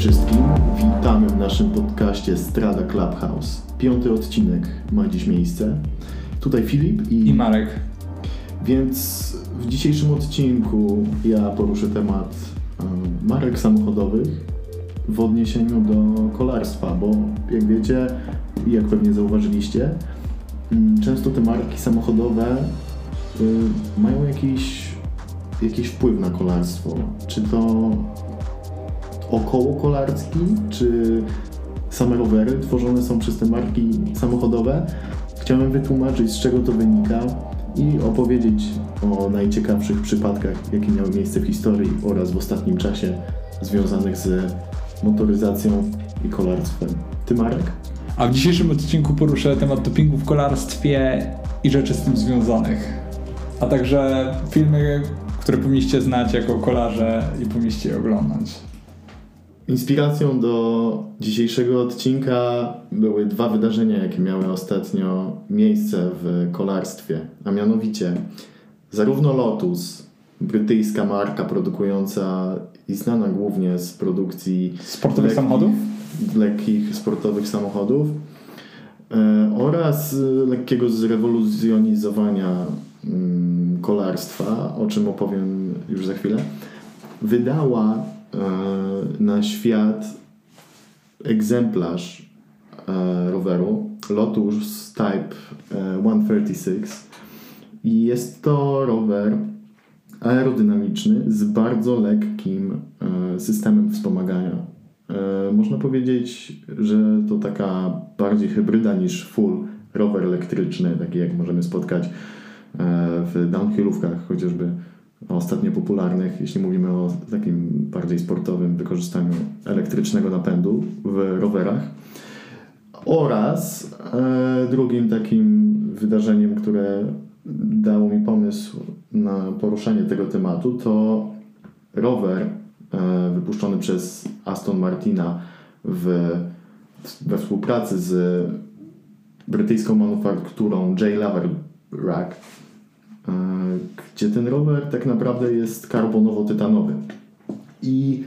wszystkim, witamy w naszym podcaście Strada Clubhouse. Piąty odcinek ma dziś miejsce. Tutaj Filip i, I Marek. Więc w dzisiejszym odcinku ja poruszę temat marek samochodowych w odniesieniu do kolarstwa, bo jak wiecie i jak pewnie zauważyliście, mm, często te marki samochodowe y, mają jakiś, jakiś wpływ na kolarstwo. Czy to około kolarski, czy same rowery tworzone są przez te marki samochodowe. Chciałem wytłumaczyć, z czego to wynika i opowiedzieć o najciekawszych przypadkach, jakie miały miejsce w historii oraz w ostatnim czasie związanych z motoryzacją i kolarstwem. Ty, Marek? A w dzisiejszym odcinku poruszę temat dopingu w kolarstwie i rzeczy z tym związanych. A także filmy, które powinniście znać jako kolarze i powinniście je oglądać. Inspiracją do dzisiejszego odcinka były dwa wydarzenia, jakie miały ostatnio miejsce w kolarstwie, a mianowicie zarówno Lotus, brytyjska marka produkująca i znana głównie z produkcji sportowych lekkich, samochodów, lekkich sportowych samochodów e, oraz lekkiego zrewolucjonizowania mm, kolarstwa, o czym opowiem już za chwilę, wydała na świat egzemplarz e, roweru Lotus Type 136 e, i jest to rower aerodynamiczny z bardzo lekkim systemem wspomagania. Można powiedzieć, że to taka bardziej hybryda niż full rower elektryczny, taki jak możemy spotkać w downhillówkach chociażby ostatnio popularnych, jeśli mówimy o takim bardziej sportowym wykorzystaniu elektrycznego napędu w rowerach. Oraz e, drugim takim wydarzeniem, które dało mi pomysł na poruszenie tego tematu, to rower e, wypuszczony przez Aston Martina w, we współpracy z brytyjską manufakturą J. Lover Rack gdzie ten rower tak naprawdę jest karbonowo-tytanowy. I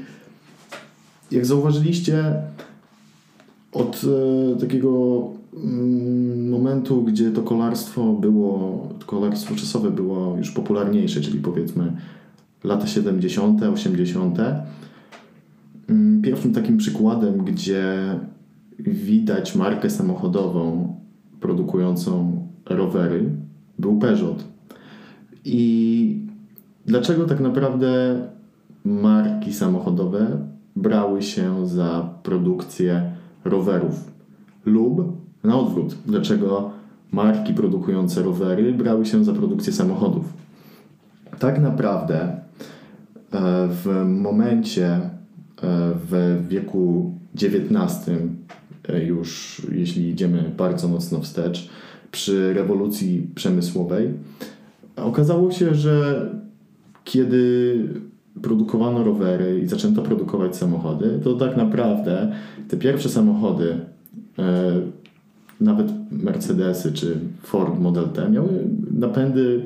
jak zauważyliście, od e, takiego mm, momentu, gdzie to kolarstwo było, kolarstwo czasowe było już popularniejsze, czyli powiedzmy lata 70., 80., mm, pierwszym takim przykładem, gdzie widać markę samochodową produkującą rowery, był Peugeot. I dlaczego tak naprawdę marki samochodowe brały się za produkcję rowerów? Lub na odwrót, dlaczego marki produkujące rowery brały się za produkcję samochodów? Tak naprawdę e, w momencie e, w wieku XIX, e, już jeśli idziemy bardzo mocno wstecz, przy rewolucji przemysłowej, Okazało się, że kiedy produkowano rowery i zaczęto produkować samochody, to tak naprawdę te pierwsze samochody, e, nawet Mercedesy czy Ford Model T, miały napędy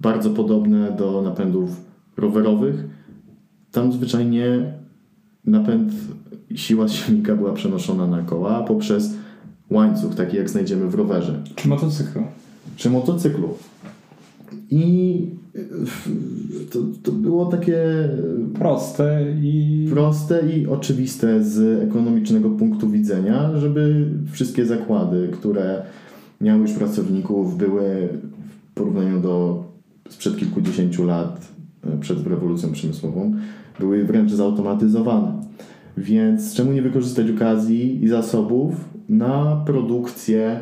bardzo podobne do napędów rowerowych. Tam zwyczajnie napęd, siła silnika była przenoszona na koła poprzez łańcuch, taki jak znajdziemy w rowerze. Czy motocyklu. Czy motocyklu. I to, to było takie proste i proste i oczywiste z ekonomicznego punktu widzenia, żeby wszystkie zakłady, które miały już pracowników, były w porównaniu do sprzed kilkudziesięciu lat, e, przed rewolucją przemysłową, były wręcz zautomatyzowane. Więc czemu nie wykorzystać okazji i zasobów na produkcję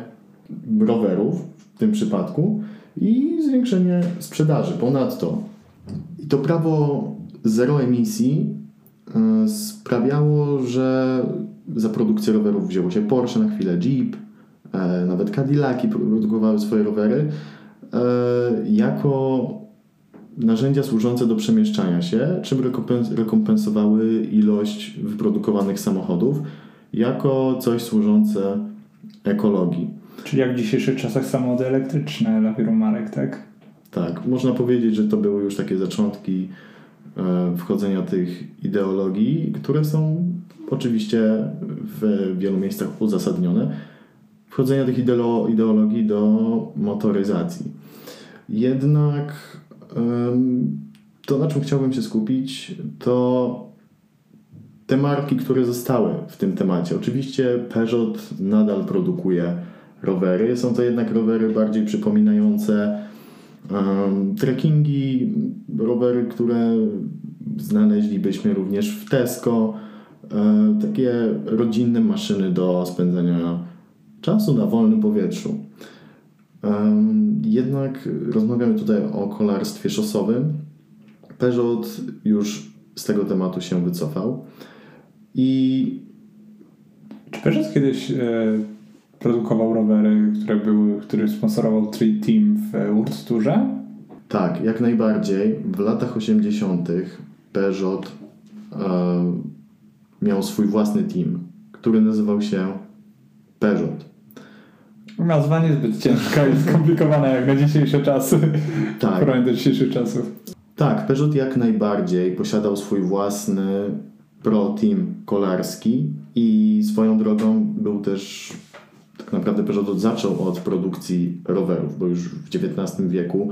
rowerów w tym przypadku, i zwiększenie sprzedaży. Ponadto i to prawo zero emisji e, sprawiało, że za produkcję rowerów wzięło się Porsche na chwilę, Jeep, e, nawet Cadillaki produkowały swoje rowery e, jako narzędzia służące do przemieszczania się, czym rekompensowały ilość wyprodukowanych samochodów, jako coś służące ekologii. Czyli jak w dzisiejszych czasach samochody elektryczne dla wielu marek, tak? Tak, można powiedzieć, że to były już takie zaczątki e, wchodzenia tych ideologii, które są oczywiście w wielu miejscach uzasadnione, wchodzenia tych ideolo- ideologii do motoryzacji. Jednak to, na czym chciałbym się skupić, to te marki, które zostały w tym temacie. Oczywiście Peugeot nadal produkuje rowery. Są to jednak rowery bardziej przypominające um, trekkingi, rowery, które znaleźlibyśmy również w Tesco. E, takie rodzinne maszyny do spędzania czasu na wolnym powietrzu. Jednak rozmawiamy tutaj o kolarstwie szosowym. Peugeot już z tego tematu się wycofał. I Czy Peugeot kiedyś e, produkował rowery, które były, który sponsorował Tree Team w World Tourze? tak, jak najbardziej. W latach 80. Peugeot e, miał swój własny team, który nazywał się Peugeot. Nazwa niezbyt ciężka i skomplikowana jak na dzisiejsze czasy. Tak. W porównaniu do dzisiejszych czasów. Tak, Peugeot jak najbardziej posiadał swój własny pro team kolarski i swoją drogą był też tak naprawdę Peugeot zaczął od produkcji rowerów, bo już w XIX wieku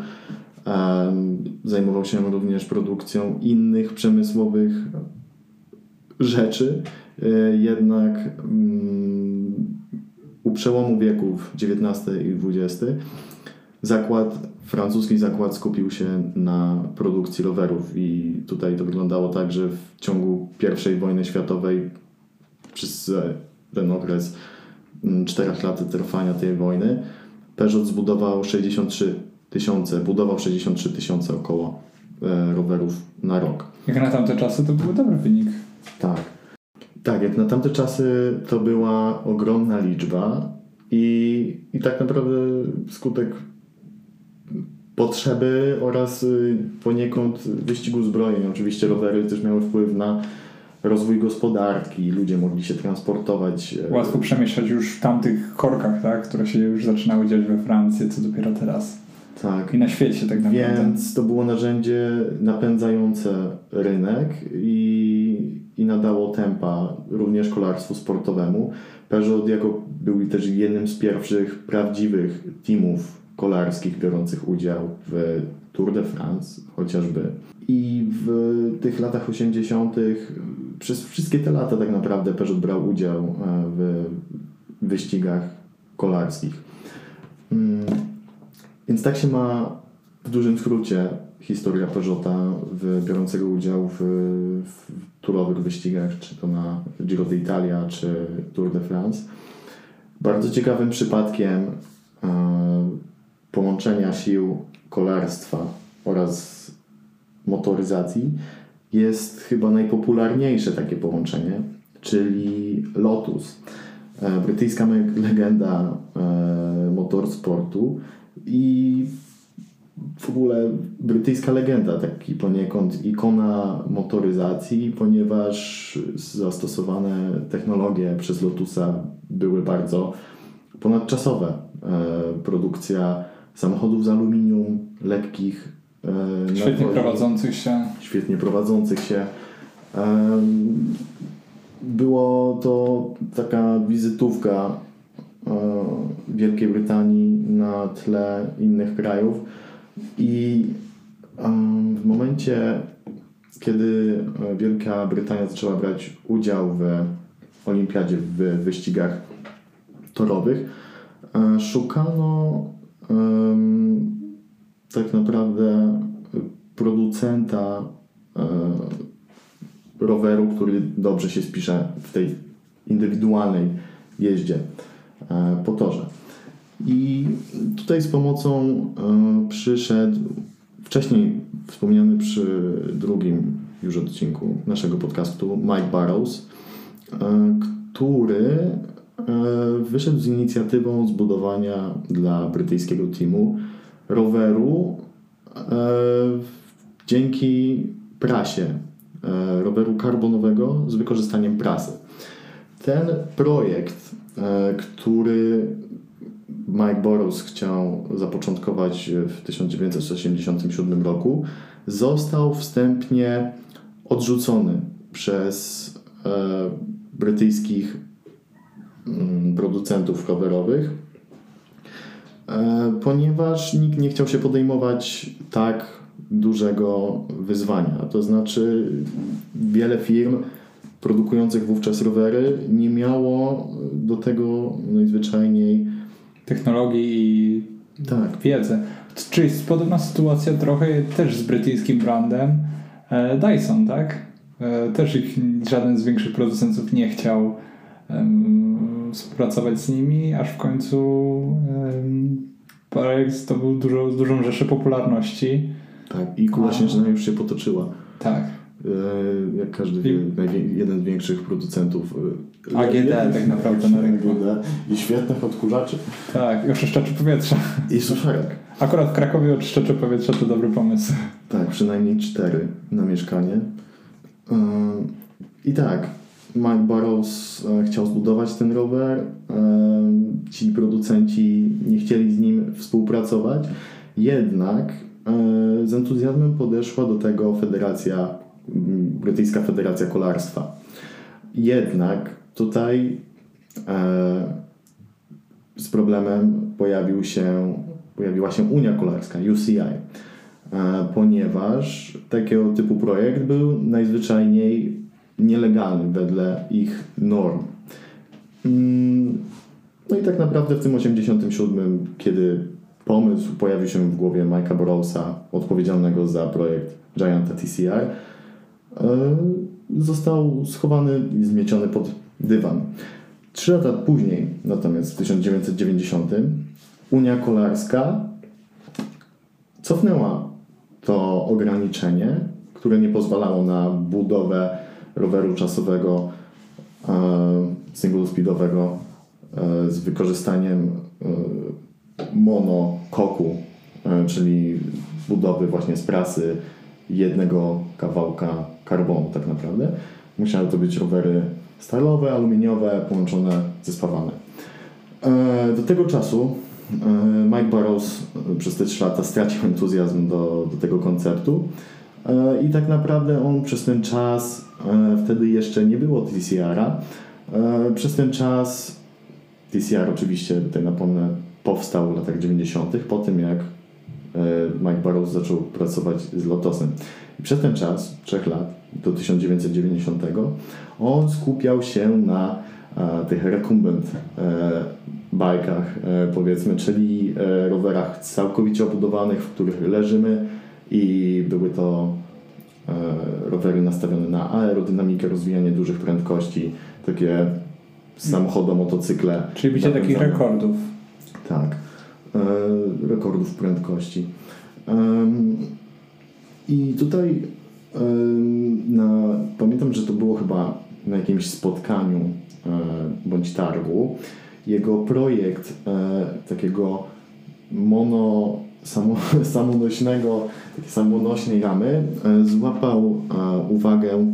zajmował się również produkcją innych przemysłowych rzeczy, e, jednak mm, u przełomu wieków XIX i XX zakład, francuski zakład skupił się na produkcji rowerów i tutaj to wyglądało tak, że w ciągu I wojny światowej przez ten okres mm, czterech lat trwania tej wojny Peugeot zbudował 63 tysiące, budował 63 tysiące około e, rowerów na rok. Jak na tamte czasy to był dobry wynik. Tak. Tak, jak na tamte czasy to była ogromna liczba i, i tak naprawdę skutek potrzeby oraz y, poniekąd wyścigu zbrojeń. Oczywiście rowery też miały wpływ na rozwój gospodarki, ludzie mogli się transportować. e, Łatwo przemieszczać już w tamtych korkach, tak? które się już zaczynały dziać we Francji, co dopiero teraz. Tak. I na świecie tak naprawdę. Więc to było narzędzie napędzające rynek i, i nadało tempa również kolarstwu sportowemu. Peugeot jako był też jednym z pierwszych prawdziwych teamów kolarskich biorących udział w Tour de France chociażby. I w tych latach 80. przez wszystkie te lata tak naprawdę Peugeot brał udział e, w wyścigach kolarskich. Mm, Więc tak się ma w dużym skrócie historia Peugeota w, biorącego udział w, w turowych wyścigach, czy to na Giro d'Italia, czy Tour de France. Bardzo ciekawym przypadkiem e, połączenia sił kolarstwa oraz motoryzacji jest chyba najpopularniejsze takie połączenie, czyli Lotus. E, Brytyjska legenda e, motorsportu i w ogóle brytyjska legenda, taki poniekąd ikona motoryzacji, ponieważ zastosowane technologie przez Lotusa były bardzo ponadczasowe. E, produkcja samochodów z aluminium, lekkich, e, Świetnie prowadzących się. świetnie prowadzących się. Em, Było to taka wizytówka e, Wielkiej Brytanii na tle innych krajów i w momencie, kiedy e, Wielka Brytania zaczęła brać udział w olimpiadzie, w wyścigach torowych, e, szukano tak naprawdę producenta e, roweru, który dobrze się spisze w tej indywidualnej jeździe e, po torze. I tutaj z pomocą e, przyszedł wcześniej wspomniany przy drugim już odcinku naszego podcastu Mike Barrows, który wyszedł z inicjatywą zbudowania dla brytyjskiego teamu roweru e, dzięki prasie, e, roweru karbonowego z wykorzystaniem prasy. Ten projekt, e, który Mike Boros chciał zapoczątkować w 1987 roku, został wstępnie odrzucony przez e, brytyjskich producentów rowerowych, e, ponieważ nikt nie chciał się podejmować tak dużego wyzwania. To znaczy, wiele firm produkujących wówczas rowery nie miało do tego najzwyczajniej technologii i tak. wiedzy. Czyli jest podobna sytuacja trochę też z brytyjskim brandem e, Dyson, tak? E, też ich żaden z większych producentów nie chciał współpracować z nimi, aż w końcu projekt to był dużo, dużą rzeszę popularności. Tak, i kula śnieżna już się potoczyła. Tak. E, jak każdy wie, jeden z większych producentów AGD tak naprawdę na rynku. I świetnych odkurzaczy. Tak, i oczyszczaczy powietrza. I suszarek. Akurat w Krakowie oczyszczacze powietrza to dobry pomysł. Tak, przynajmniej cztery na mieszkanie. E, I tak, Mike Burrows e, chciał zbudować ten rower. Ci producenci nie chcieli z nim współpracować. Jednak z entuzjazmem podeszła do tego federacja brytyjska Federacja Kolarstwa. Jednak tutaj e, z problemem pojawił się, pojawiła się Unia Kolarska, UCI, e, ponieważ takiego typu projekt był najzwyczajniej nielegalny wedle ich norm. Mm, no i tak naprawdę w tym 87, kiedy pomysł pojawił się w głowie Mike'a Burrowsa, odpowiedzialnego za projekt Gianta TCR, E, został schowany i zmieciony pod dywan. Trzy lata później, natomiast w 1990, Unia Kolarska cofnęła to ograniczenie, które nie pozwalało na budowę roweru czasowego e, single speedowego e, z wykorzystaniem monokoku, czyli budowy właśnie z prasy jednego kawałka karbonu tak naprawdę. Musiały to być rowery stalowe, aluminiowe, połączone ze spawane. E, do tego czasu e, Mike Burrows e, przez te 3 lata stracił entuzjazm do, do tego koncertu i tak naprawdę on przez ten czas, wtedy jeszcze nie było TCR-a, przez ten czas TCR oczywiście, tutaj napomnę, powstał w latach 90. po tym jak Mike Burrows zaczął pracować z Lotosem. I przez ten czas, 3 lat, do 1990, on skupiał się na e, tych recumbent e, bajkach, e, powiedzmy, czyli e, rowerach całkowicie obudowanych, w których leżymy i były to e, rowery nastawione na aerodynamikę, rozwijanie dużych prędkości, takie samochody, motocykle. Czyli bicie takich rekordów. Tak, e, rekordów prędkości. I tutaj na, pamiętam, że to było chyba na jakimś spotkaniu e, bądź targu. Jego projekt e, takiego mono samo, samonośnego, takiej samonośnej ramy e, złapał uwagę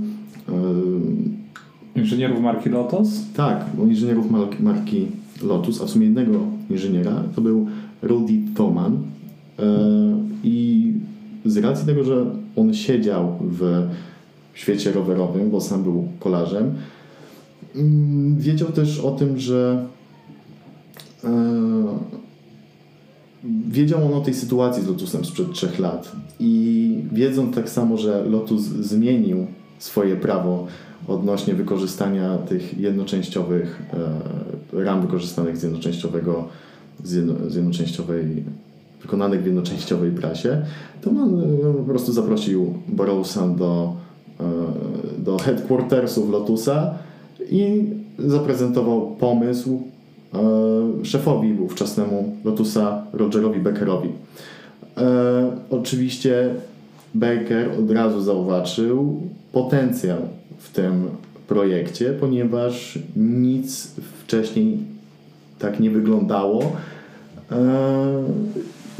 inżynierów marki Lotus? Tak, inżynierów marki Lotus, a w sumie jednego inżyniera, to był Rudy Thoman i z racji tego, że on siedział w świecie rowerowym, bo sam był kolarzem, mm, wiedział też o tym, że e, wiedział on o tej sytuacji z Lotusem sprzed trzech lat i wiedząc tak samo, że Lotus zmienił swoje prawo odnośnie wykorzystania tych jednoczęściowych e, ram wykorzystanych z jednoczęściowego z, jedno, z jednoczęściowej wykonanych w jednoczęściowej prasie, to on e, po prostu zaprosił Burrowsa do, e, do headquartersów Lotusa i zaprezentował pomysł szefowi ówczesnemu Lotusa Rogerowi Beckerowi. Oczywiście Becker od razu zauważył potencjał w tym projekcie, ponieważ nic wcześniej tak nie wyglądało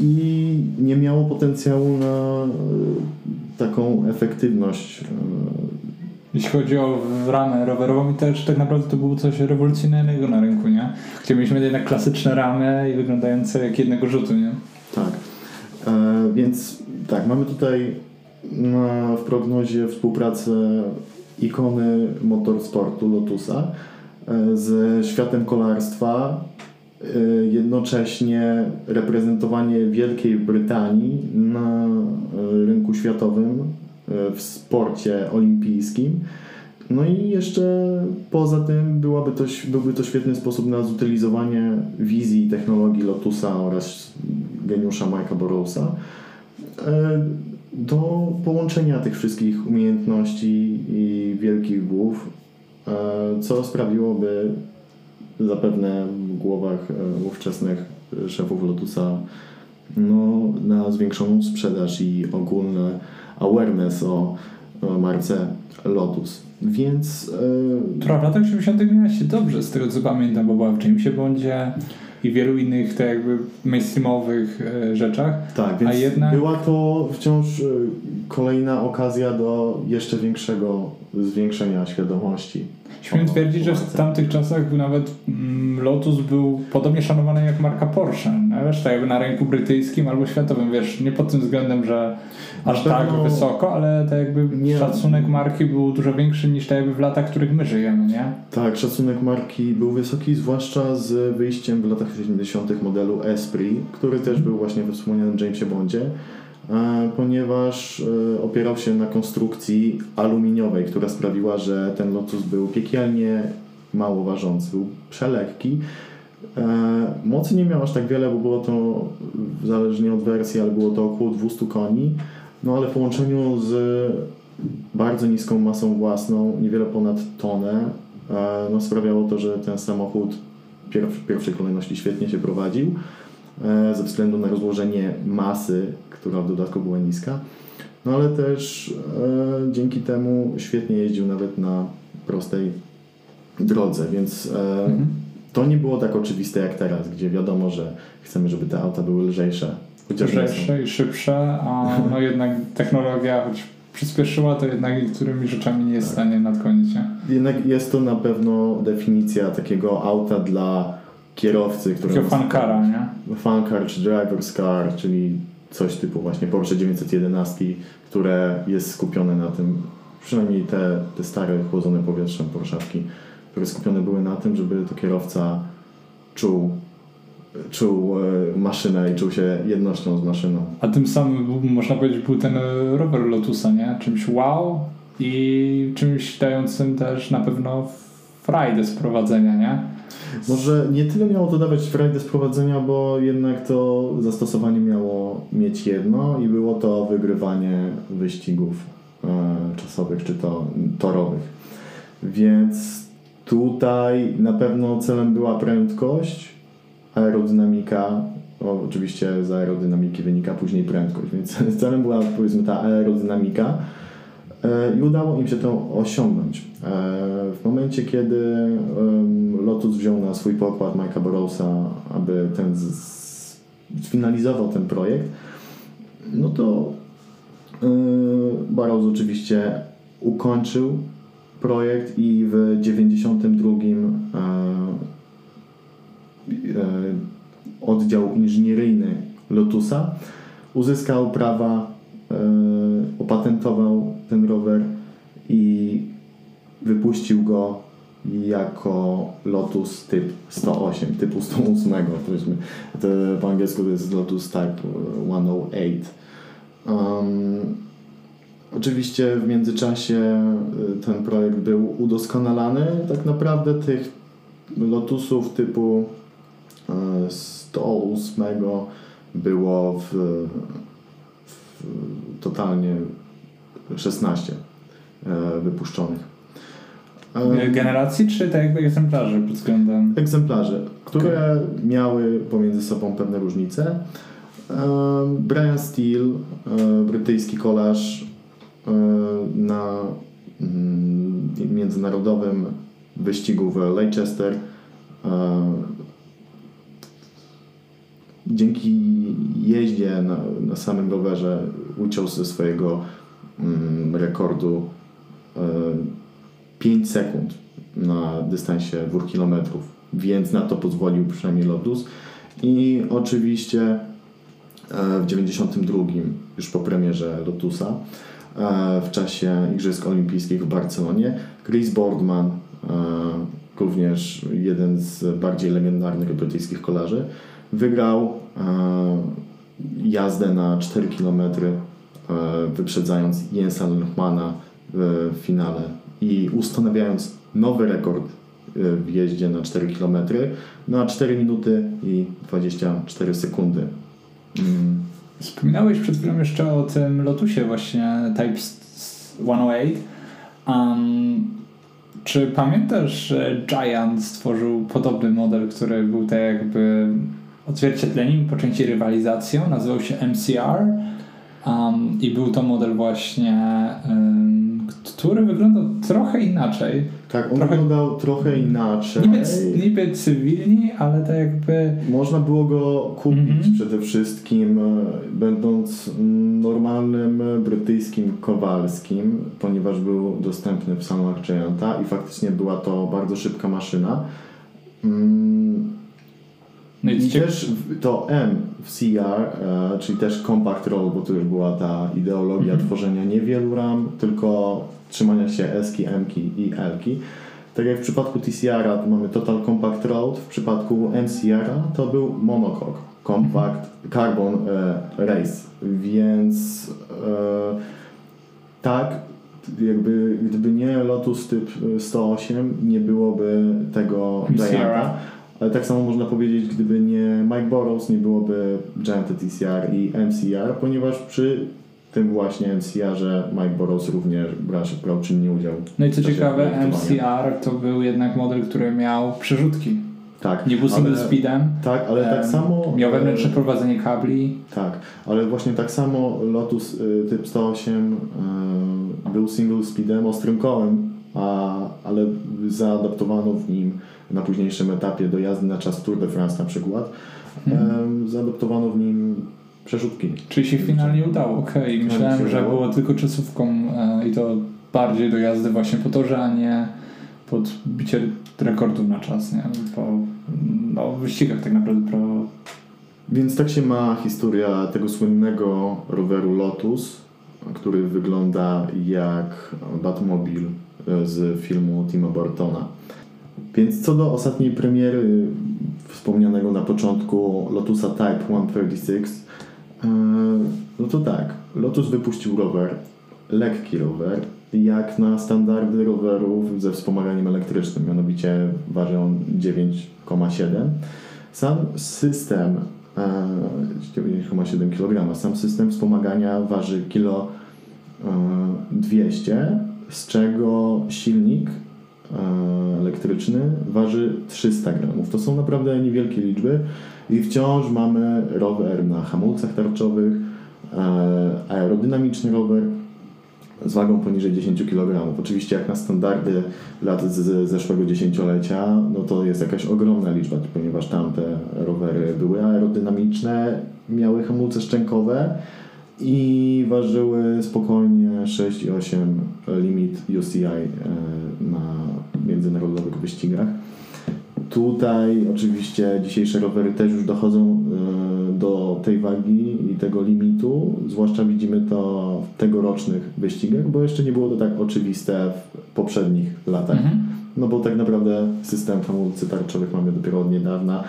i nie miało potencjału na e, taką efektywność. Jeśli chodzi o ramę rowerową, też tak naprawdę to było coś rewolucyjnego na rynku, nie? Gdzie mieliśmy jednak klasyczne ramy i wyglądające jak jednego rzutu, nie? Tak. E, więc tak, mamy tutaj na, w prognozie współpracę ikony motorsportu Lotusa e, z światem kolarstwa, e, jednocześnie reprezentowanie Wielkiej Brytanii na e, rynku światowym w sporcie olimpijskim. No i jeszcze poza tym byłaby to, byłby to świetny sposób na zutylizowanie wizji i technologii Lotusa oraz geniusza Mike'a Borowsa do połączenia tych wszystkich umiejętności i wielkich głów, e, co sprawiłoby zapewne w głowach e, ówczesnych szefów Lotusa no, na zwiększoną sprzedaż i ogólny awareness o marce Lotus. Więc. Yy... Która w latach 80. miała się dobrze, z tego co pamiętam, bo była w Jamesie Bondzie i wielu innych tak jakby mainstreamowych e, rzeczach. Tak, więc a jednak... była to wciąż e, kolejna okazja do jeszcze większego zwiększenia świadomości. Śmiem twierdzić, że w tamtych czasach nawet mm, Lotus był podobnie szanowany jak marka Porsche. Wiesz, tak jakby na rynku brytyjskim albo światowym, wiesz, nie pod tym względem, że aż tak wysoko, ale tak jakby nie. szacunek marki był dużo większy niż tak jakby w latach, w których my żyjemy, nie? Tak, szacunek marki był wysoki, zwłaszcza z wyjściem w latach 70. modelu Esprit, który też był właśnie we wspomnianym Jamesie Bondzie ponieważ e, opierał się na konstrukcji aluminiowej, która sprawiła, że ten Lotus był piekielnie mało ważący, był przelekki. E, mocy nie miał aż tak wiele, bo było to zależnie od wersji, ale było to około 200 koni. No ale w połączeniu z bardzo niską masą własną, niewiele ponad tonę, e, no sprawiało to, że ten samochód w pierwszej kolejności świetnie się prowadził e, ze względu na rozłożenie masy, która w dodatku była niska. No ale też e, dzięki temu świetnie jeździł nawet na prostej drodze, więc mhm. to nie było tak oczywiste jak teraz, gdzie wiadomo, że chcemy, żeby te auta były lżejsze lżejsze i szybsze, a no jednak technologia, choć przyspieszyła, to jednak niektórymi rzeczami nie jest w stanie nadgonić. Jednak jest to na pewno definicja takiego auta dla kierowcy, który... Takiego fankara, nie? Fankar czy driver's car, czyli coś typu właśnie Porsche 911, które jest skupione na tym, przynajmniej te, te stare chłodzone powietrzem Porszawki, które skupione były na tym, żeby to kierowca czuł czuł e, maszynę i czuł się jednością z maszyną. A tym samym można powiedzieć był ten rower Lotusa, nie? Czymś wow i czymś dającym też na pewno frajdę z prowadzenia, nie? Może nie tyle miało to dawać frajdę z prowadzenia, bo jednak to zastosowanie miało mieć jedno i było to wygrywanie wyścigów e, czasowych czy to torowych. Więc tutaj na pewno celem była prędkość, aerodynamika, oczywiście z aerodynamiki wynika później prędkość, więc celem była powiedzmy ta aerodynamika i udało im się to osiągnąć. E, w momencie, kiedy Lotus wziął na swój pokład Mike'a Borowsa, aby ten sfinalizował ten projekt, no to e, Barrows oczywiście ukończył projekt i w 92 E, oddział inżynieryjny Lotusa. Uzyskał prawa, e, opatentował ten rower i wypuścił go jako Lotus typ 108, typu 108, powiedzmy. To po angielsku to jest Lotus Type 108. Um, oczywiście w międzyczasie e, ten projekt był udoskonalany. Tak naprawdę tych Lotusów typu 108 było w totalnie 16 e, wypuszczonych. E, generacji czy tak jakby egzemplarzy pod względem? Egzemplarzy, które okay. miały pomiędzy sobą pewne różnice. E, Brian Steele, brytyjski kolarz na mm, międzynarodowym wyścigu w Leicester dzięki jeździe na, na samym rowerze uciął ze swojego mm, rekordu y, e, 5 sekund na dystansie 2 km, więc na to pozwolił przynajmniej Lotus. I oczywiście e, w 92 już po premierze Lotusa e, w czasie Igrzysk Olimpijskich w Barcelonie. Chris Boardman, również jeden z bardziej legendarnych brytyjskich kolarzy, wygrał jazdę na 4 km, wyprzedzając Jensa Lundmana w finale i ustanawiając nowy rekord w jeździe na 4 km na 4 minuty i 24 sekundy. Mm. Wspominałeś przed chwilą jeszcze o tym Lotusie właśnie Type 108. Um, czy pamiętasz, że Giant stworzył podobny model, który był tak jakby odzwierciedleniem po części rywalizacją? Nazywał się MCR um, i był to model właśnie um, który wyglądał trochę inaczej. Tak, on trochę, wyglądał trochę inaczej. Niby, niby cywilni, ale tak jakby... Można było go kupić mm-hmm. przede wszystkim, e, będąc normalnym brytyjskim Kowalskim, ponieważ był dostępny w salonach Gianta i faktycznie była to bardzo szybka maszyna. Mm, no i, I też to M w CR, e, czyli też Compact Roll, bo to już była ta ideologia mm -hmm. tworzenia niewielu ram, tylko trzymania się S-ki, M-ki i L-ki. Tak jak w przypadku TCR-a to mamy Total Compact Road, w przypadku MCR-a to był monocoque, Compact Carbon e, Race, więc e, tak, jakby gdyby nie Lotus typ 108 nie byłoby tego Gianta. Ale tak samo można powiedzieć, gdyby nie Mike Burrows, nie byłoby Giant TCR i MCR, ponieważ przy tym właśnie MCR-ze Mike Burrows również brał czynny udział. No i co ciekawe, MCR to był jednak model, który miał przerzutki. Tak. Nie był single speedem. Tak, ale tak samo. Miał wewnętrzne prowadzenie kabli. Tak, ale właśnie tak samo Lotus y, typ 108 y, był single speedem, ostrym kołem, a, ale zaadaptowano w nim na późniejszym etapie do jazdy na czas Tour de France na przykład. Hmm. zaadaptowano w nim przerzutki. Czyli się finalnie udało, okej. Okay. Myślałem, że było tylko czasówką e, i to bardziej do jazdy właśnie po torze, a nie pod bicie rekordów na czas, nie? Po no, wyścigach tak naprawdę pro... Więc tak się ma historia tego słynnego roweru Lotus, który wygląda jak Batmobil e, z filmu Tima Burtona. Więc co do ostatniej premiery wspomnianego na początku Lotusa Type 136, e, no to tak, Lotus wypuścił rower, lekki rower, jak na standardy rowerów ze wspomaganiem elektrycznym, mianowicie waży on 9,7. Sam system 9,7 kg, sam system wspomagania waży kilo 200, e, z czego silnik elektryczny waży 300 gramów. To są naprawdę niewielkie liczby i wciąż mamy rower na hamulcach tarczowych, e, aerodynamiczny rower z wagą poniżej 10 kg. Oczywiście jak na standardy lat z zeszłego dziesięciolecia, no to jest jakaś ogromna liczba, ponieważ tamte rowery były aerodynamiczne, miały hamulce szczękowe, i ważyły spokojnie 6,8 limit UCI e, na międzynarodowych wyścigach. Tutaj oczywiście dzisiejsze rowery też już dochodzą e, do tej wagi i tego limitu, zwłaszcza widzimy to w tegorocznych wyścigach, bo jeszcze nie było to tak oczywiste w poprzednich latach. Mhm. No bo tak naprawdę system hamulcy tarczowych mamy dopiero od niedawna.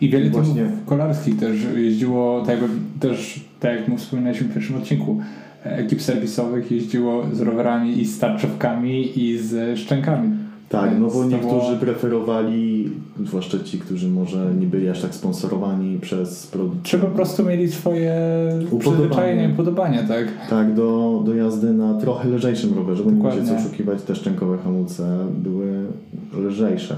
I wiele Właśnie... teamów kolarskich też jeździło, tak jakby też, tak jak wspominaliśmy w pierwszym odcinku, ekip serwisowych jeździło z rowerami i z tarczowkami i z szczękami. Tak, no bo niektórzy preferowali, zwłaszcza ci, którzy może nie byli aż tak sponsorowani przez producentów. Czy po prostu mieli swoje przyzwyczajenie, upodobania, tak? Tak, do, do jazdy na trochę lżejszym rowerze, bo Dokładnie. nie musicie oszukiwać, te szczękowe hamulce były lżejsze.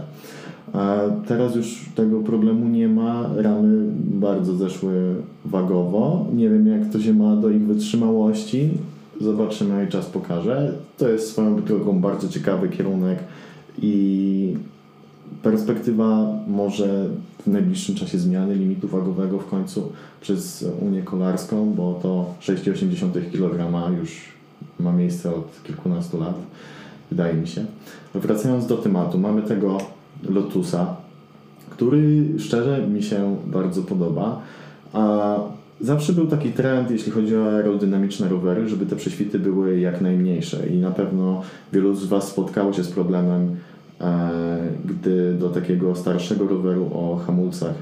A teraz już tego problemu nie ma. Ramy bardzo zeszły wagowo. Nie wiem, jak to się ma do ich wytrzymałości. Zobaczymy, jak czas pokaże. To jest swoją drogą bardzo ciekawy kierunek i perspektywa może w najbliższym czasie zmiany limitu wagowego w końcu przez Unię Kolarską, bo to 6,8 kg już ma miejsce od kilkunastu lat, wydaje mi się. Wracając do tematu, mamy tego Lotusa, który szczerze mi się bardzo podoba. A zawsze był taki trend, jeśli chodzi o aerodynamiczne rowery, żeby te prześwity były jak najmniejsze i na pewno wielu z Was spotkało się z problemem, e, gdy do takiego starszego roweru o hamulcach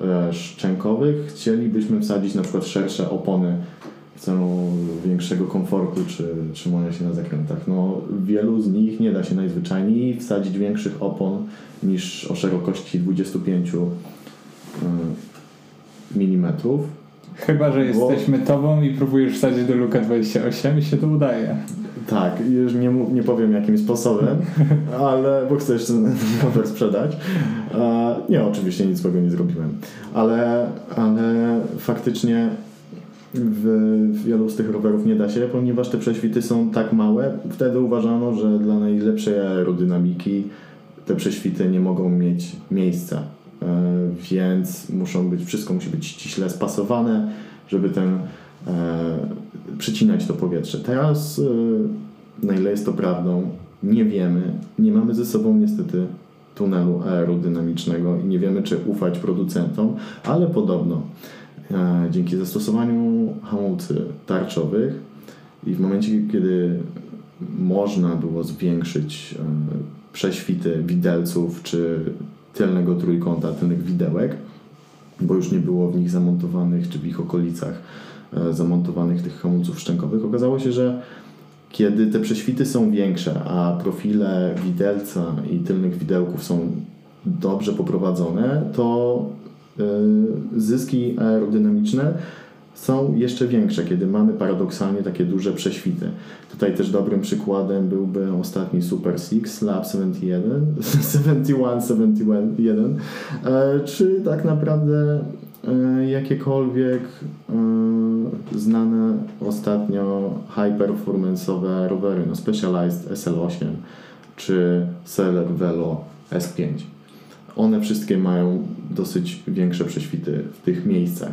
e, szczękowych chcielibyśmy wsadzić na przykład szersze opony w celu większego komfortu czy trzymania się na zakrętach. No, wielu z nich nie da się najzwyczajniej wsadzić większych opon niż o szerokości 25 mm. Chyba, że Bo- jesteśmy tobą i próbujesz wsadzić do Luka 28 i się to udaje. Tak, już nie, nie powiem jakim sposobem, ale bo chcę jeszcze ten rower sprzedać. Nie, oczywiście nic złego nie zrobiłem, ale, ale faktycznie w, wielu z tych rowerów nie da się, ponieważ te prześwity są tak małe. Wtedy uważano, że dla najlepszej aerodynamiki te prześwity nie mogą mieć miejsca, więc muszą być, wszystko musi być ściśle spasowane, żeby ten e, przycinać to powietrze. Teraz, e, na ile jest to prawdą, nie wiemy, nie mamy ze sobą niestety tunelu aerodynamicznego i nie wiemy, czy ufać producentom, ale podobno e, dzięki zastosowaniu hamulcy tarczowych i w momencie, kiedy można było zwiększyć e, prześwity widelców czy tylnego trójkąta, tylnych widełek, bo już nie było w nich zamontowanych, czy w ich okolicach e, zamontowanych tych hamulców szczękowych, okazało się, że kiedy te prześwity są większe, a profile widelca i tylnych widełków są dobrze poprowadzone, to y, zyski aerodynamiczne są jeszcze większe, kiedy mamy paradoksalnie takie duże prześwity. Tutaj też dobrym przykładem byłby ostatni Super Six Lab 71, 71, 71, e, czy tak naprawdę e, jakiekolwiek e, znane ostatnio high performance'owe rowery, no Specialized SL8 czy Seller Velo S5. One wszystkie mają dosyć większe prześwity w tych miejscach.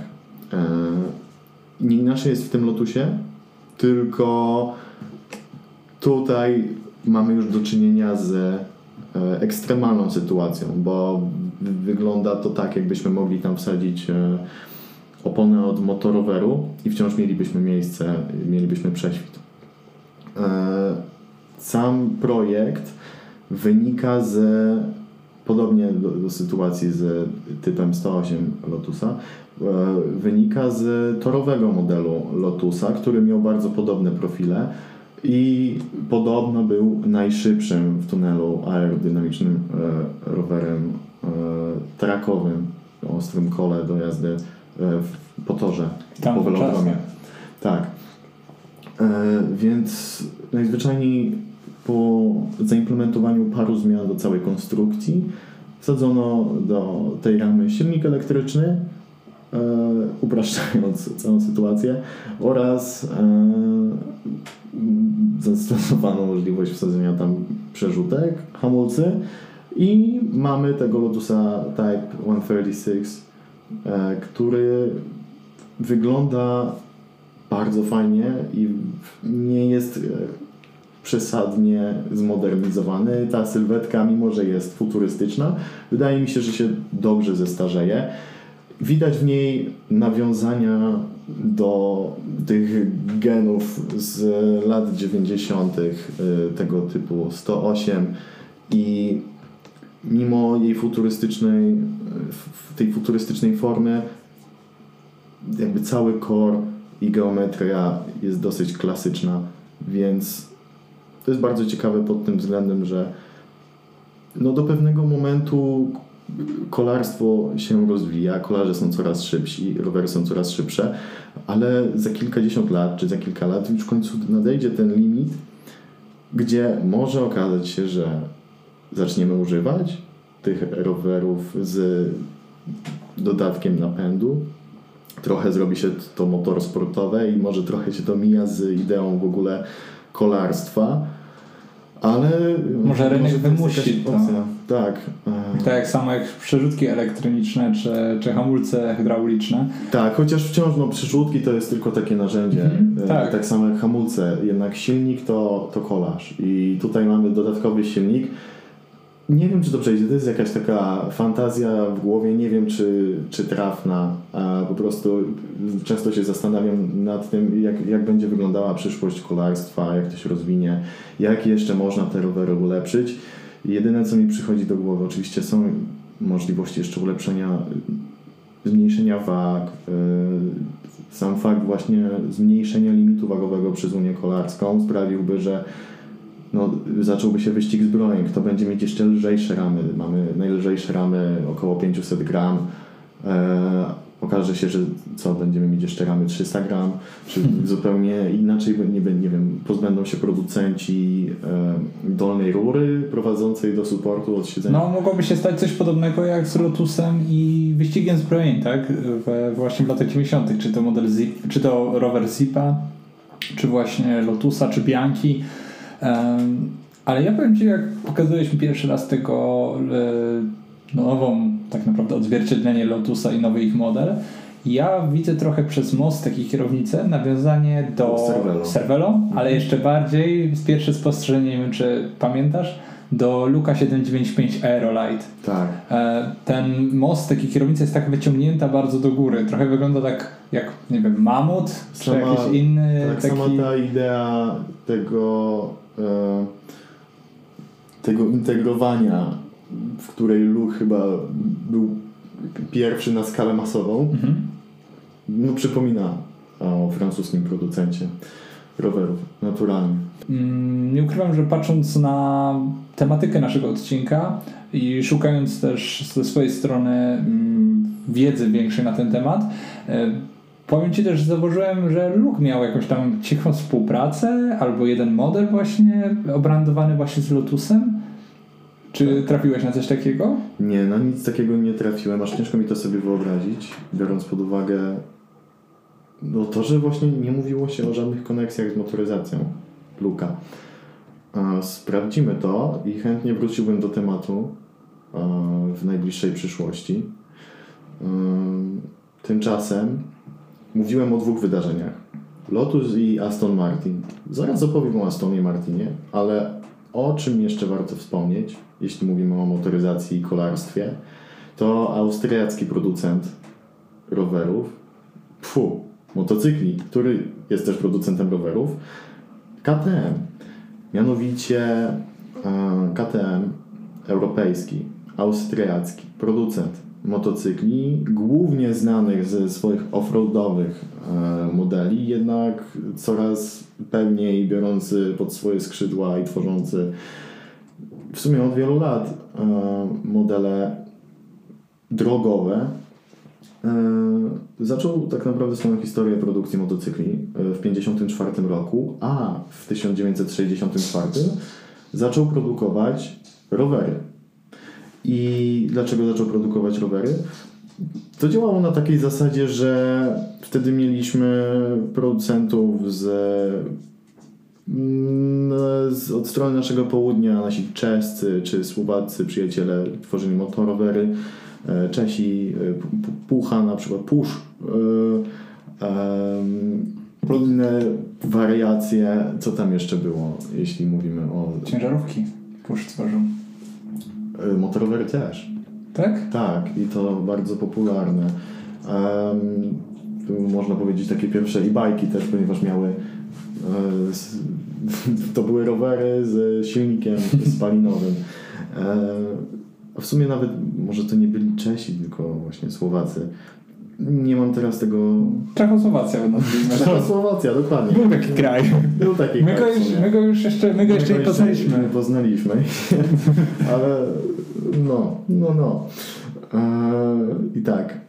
Nie inaczej jest w tym Lotusie, tylko tutaj mamy już do czynienia z e, ekstremalną sytuacją, bo wygląda to tak, jakbyśmy mogli tam wsadzić e, oponę od motoroweru i wciąż mielibyśmy miejsce, mielibyśmy prześwit. E, Sam projekt wynika z podobnie do, do sytuacji z typem 108 Lotusa, e, wynika z torowego modelu Lotusa, który miał bardzo podobne profile i podobno był najszybszym w tunelu aerodynamicznym e, rowerem e, trakowym o ostrym kole do jazdy w, po torze Tam po velodromie. Tak. Więc najzwyczajniej po zaimplementowaniu paru zmian do całej konstrukcji wsadzono do tej ramy silnik elektryczny, e, upraszczając całą sytuację, oraz e, zastosowano możliwość wsadzenia tam przerzutek, hamulcy i mamy tego Lotusa Type 136, e, który wygląda bardzo fajnie i nie jest e, przesadnie zmodernizowany. Ta sylwetka, mimo że jest futurystyczna, wydaje mi się, że się dobrze zestarzeje. Widać w niej nawiązania do tych genów z lat 90. y, tego typu 108 i mimo jej futurystycznej, tej futurystycznej formy jakby cały core i geometria jest dosyć klasyczna, więc to jest bardzo ciekawe pod tym względem, że no do pewnego momentu kolarstwo się rozwija, kolarze są coraz szybsi, rowery są coraz szybsze, ale za kilkadziesiąt lat, czy za kilka lat już w końcu nadejdzie ten limit, gdzie może okazać się, że zaczniemy używać tych rowerów z dodatkiem napędu, trochę zrobi się to motor sportowe i może trochę się to mija z ideą w ogóle kolarstwa, ale Może rynek to wymusi to. opcja. Tak. Tak jak samo jak przerzutki elektroniczne czy, czy hamulce hydrauliczne. Tak, chociaż wciąż no, przyrzutki to jest tylko takie narzędzie. Mhm, E, tak. tak samo jak hamulce, jednak silnik to, to kolarz. I tutaj mamy dodatkowy silnik. Nie wiem, czy to przejdzie. To jest jakaś taka fantazja w głowie, nie wiem, czy, czy trafna. A po prostu często się zastanawiam nad tym, jak, jak będzie wyglądała przyszłość kolarstwa, jak to się rozwinie, jak jeszcze można te rowery ulepszyć. Jedyne, co mi przychodzi do głowy, oczywiście są możliwości jeszcze ulepszenia, zmniejszenia wag, yy, sam fakt właśnie zmniejszenia limitu wagowego przez Unię Kolarską sprawiłby, że no, zacząłby się wyścig zbrojeń, kto będzie mieć jeszcze lżejsze ramy. Mamy najlżejsze ramy około 500 gram. E, okaże się, że co, będziemy mieć jeszcze ramy 300 gram, czy zupełnie inaczej, nie, nie wiem, pozbędą się producenci e, dolnej rury prowadzącej do supportu od siedzenia. No, mogłoby się stać coś podobnego jak z Lotusem i wyścigiem zbrojeń, tak? We, właśnie w latach 90., czy to model Zip, czy to rower Zipa, czy właśnie Lotusa, czy Bianchi ale ja powiem Ci, jak pokazujesz mi pierwszy raz tego e, nową, tak naprawdę odzwierciedlenie Lotusa i nowy ich model, ja widzę trochę przez most takiej kierownicę nawiązanie do Cervelo, Cervelo mhm. ale jeszcze bardziej, pierwsze spostrzeżenie, nie wiem czy pamiętasz, do Luka 795 Aerolite. Tak. E, ten most, taki kierownica jest tak wyciągnięta bardzo do góry. Trochę wygląda tak jak, nie wiem, mamut, sama, czy jakiś inny. Tak, taki... sama ta idea tego E, tego integrowania, w której Luch chyba był pierwszy na skalę masową, mhm. no przypomina o francuskim producencie rowerów, naturalnie. Mm, nie ukrywam, że patrząc na tematykę naszego odcinka i szukając też ze swojej strony mm, wiedzy większej na ten temat, e, Powiem Ci też, że zauważyłem, że Luke miał jakąś tam cichą współpracę, albo jeden model właśnie obrandowany właśnie z Lotusem. Czy tak. trafiłeś na coś takiego? Nie, na nic takiego nie trafiłem, aż ciężko mi to sobie wyobrazić, biorąc pod uwagę no to, że właśnie nie mówiło się o żadnych koneksjach z motoryzacją Luka. Sprawdzimy to i chętnie wróciłbym do tematu w najbliższej przyszłości. Tymczasem Mówiłem o dwóch wydarzeniach. Lotus i Aston Martin. Zaraz opowiem o Astonie Martinie, ale o czym jeszcze warto wspomnieć, jeśli mówimy o motoryzacji i kolarstwie, to austriacki producent rowerów, fu, motocykli, który jest też producentem rowerów, KTM. Mianowicie e, KTM europejski, austriacki producent motocykli, głównie znanych ze swoich offroadowych e, modeli, jednak coraz pewniej biorący pod swoje skrzydła i tworzący w sumie od wielu lat e, modele drogowe. E, zaczął tak naprawdę swoją historię produkcji motocykli w 1954 roku, a w 1964 zaczął produkować rowery i dlaczego zaczął produkować rowery? To działało na takiej zasadzie, że wtedy mieliśmy producentów z, mm, z od strony naszego południa, nasi czescy czy słowacy przyjaciele tworzyli motorowery, e, Czesi, e, Pucha na przykład, Pusz, e, inne wariacje, co tam jeszcze było, jeśli mówimy o... Ciężarówki Pusz tworzył. Motorowery też. Tak? Tak, i to bardzo popularne. Um, można powiedzieć takie pierwsze e-bajki też, ponieważ miały e, to były rowery z silnikiem spalinowym. E, a w sumie nawet, może to nie byli Czesi, tylko właśnie Słowacy. Nie mam teraz tego... Czechosłowacja nazwijmy. Czechosłowacja, dokładnie. Był taki kraj. Był taki my kraj. Go już, my go już jeszcze, my go jeszcze my nie poznaliśmy. Nie poznaliśmy. Ale no, no, no. Eee, I tak.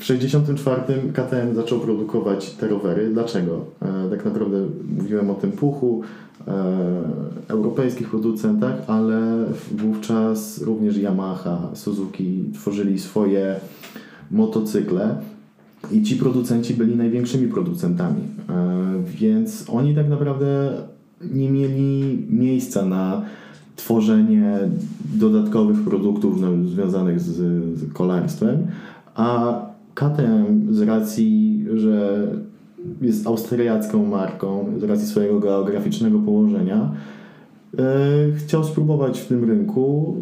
W 64 KTM zaczął produkować te rowery. Dlaczego? Eee, tak naprawdę mówiłem o tym puchu, e, europejskich producentach, ale wówczas również Yamaha, Suzuki tworzyli swoje motocykle i ci producenci byli największymi producentami, e, więc oni tak naprawdę nie mieli miejsca na tworzenie dodatkowych produktów no, związanych z kolarstwem, a KTM z racji, że jest austriacką marką, z racji swojego geograficznego położenia, chciał spróbować w tym rynku,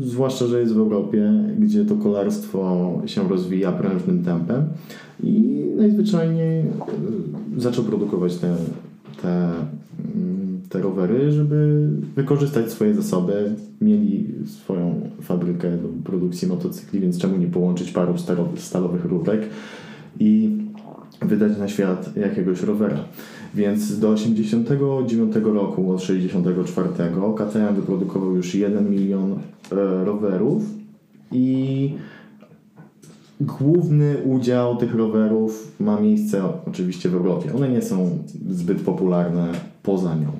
zwłaszcza, że jest w Europie, gdzie to kolarstwo się rozwija prężnym tempem i najzwyczajniej zaczął produkować te, te mm, te rowery, żeby wykorzystać swoje zasoby. Mieli swoją fabrykę do produkcji motocykli, więc czemu nie połączyć paru stalowych rurek i wydać na świat jakiegoś rowera. Więc do 89 roku, od 64 KTM wyprodukował już 1 milion e, rowerów i Główny udział tych rowerów ma miejsce oczywiście w Europie. One nie są zbyt popularne poza nią.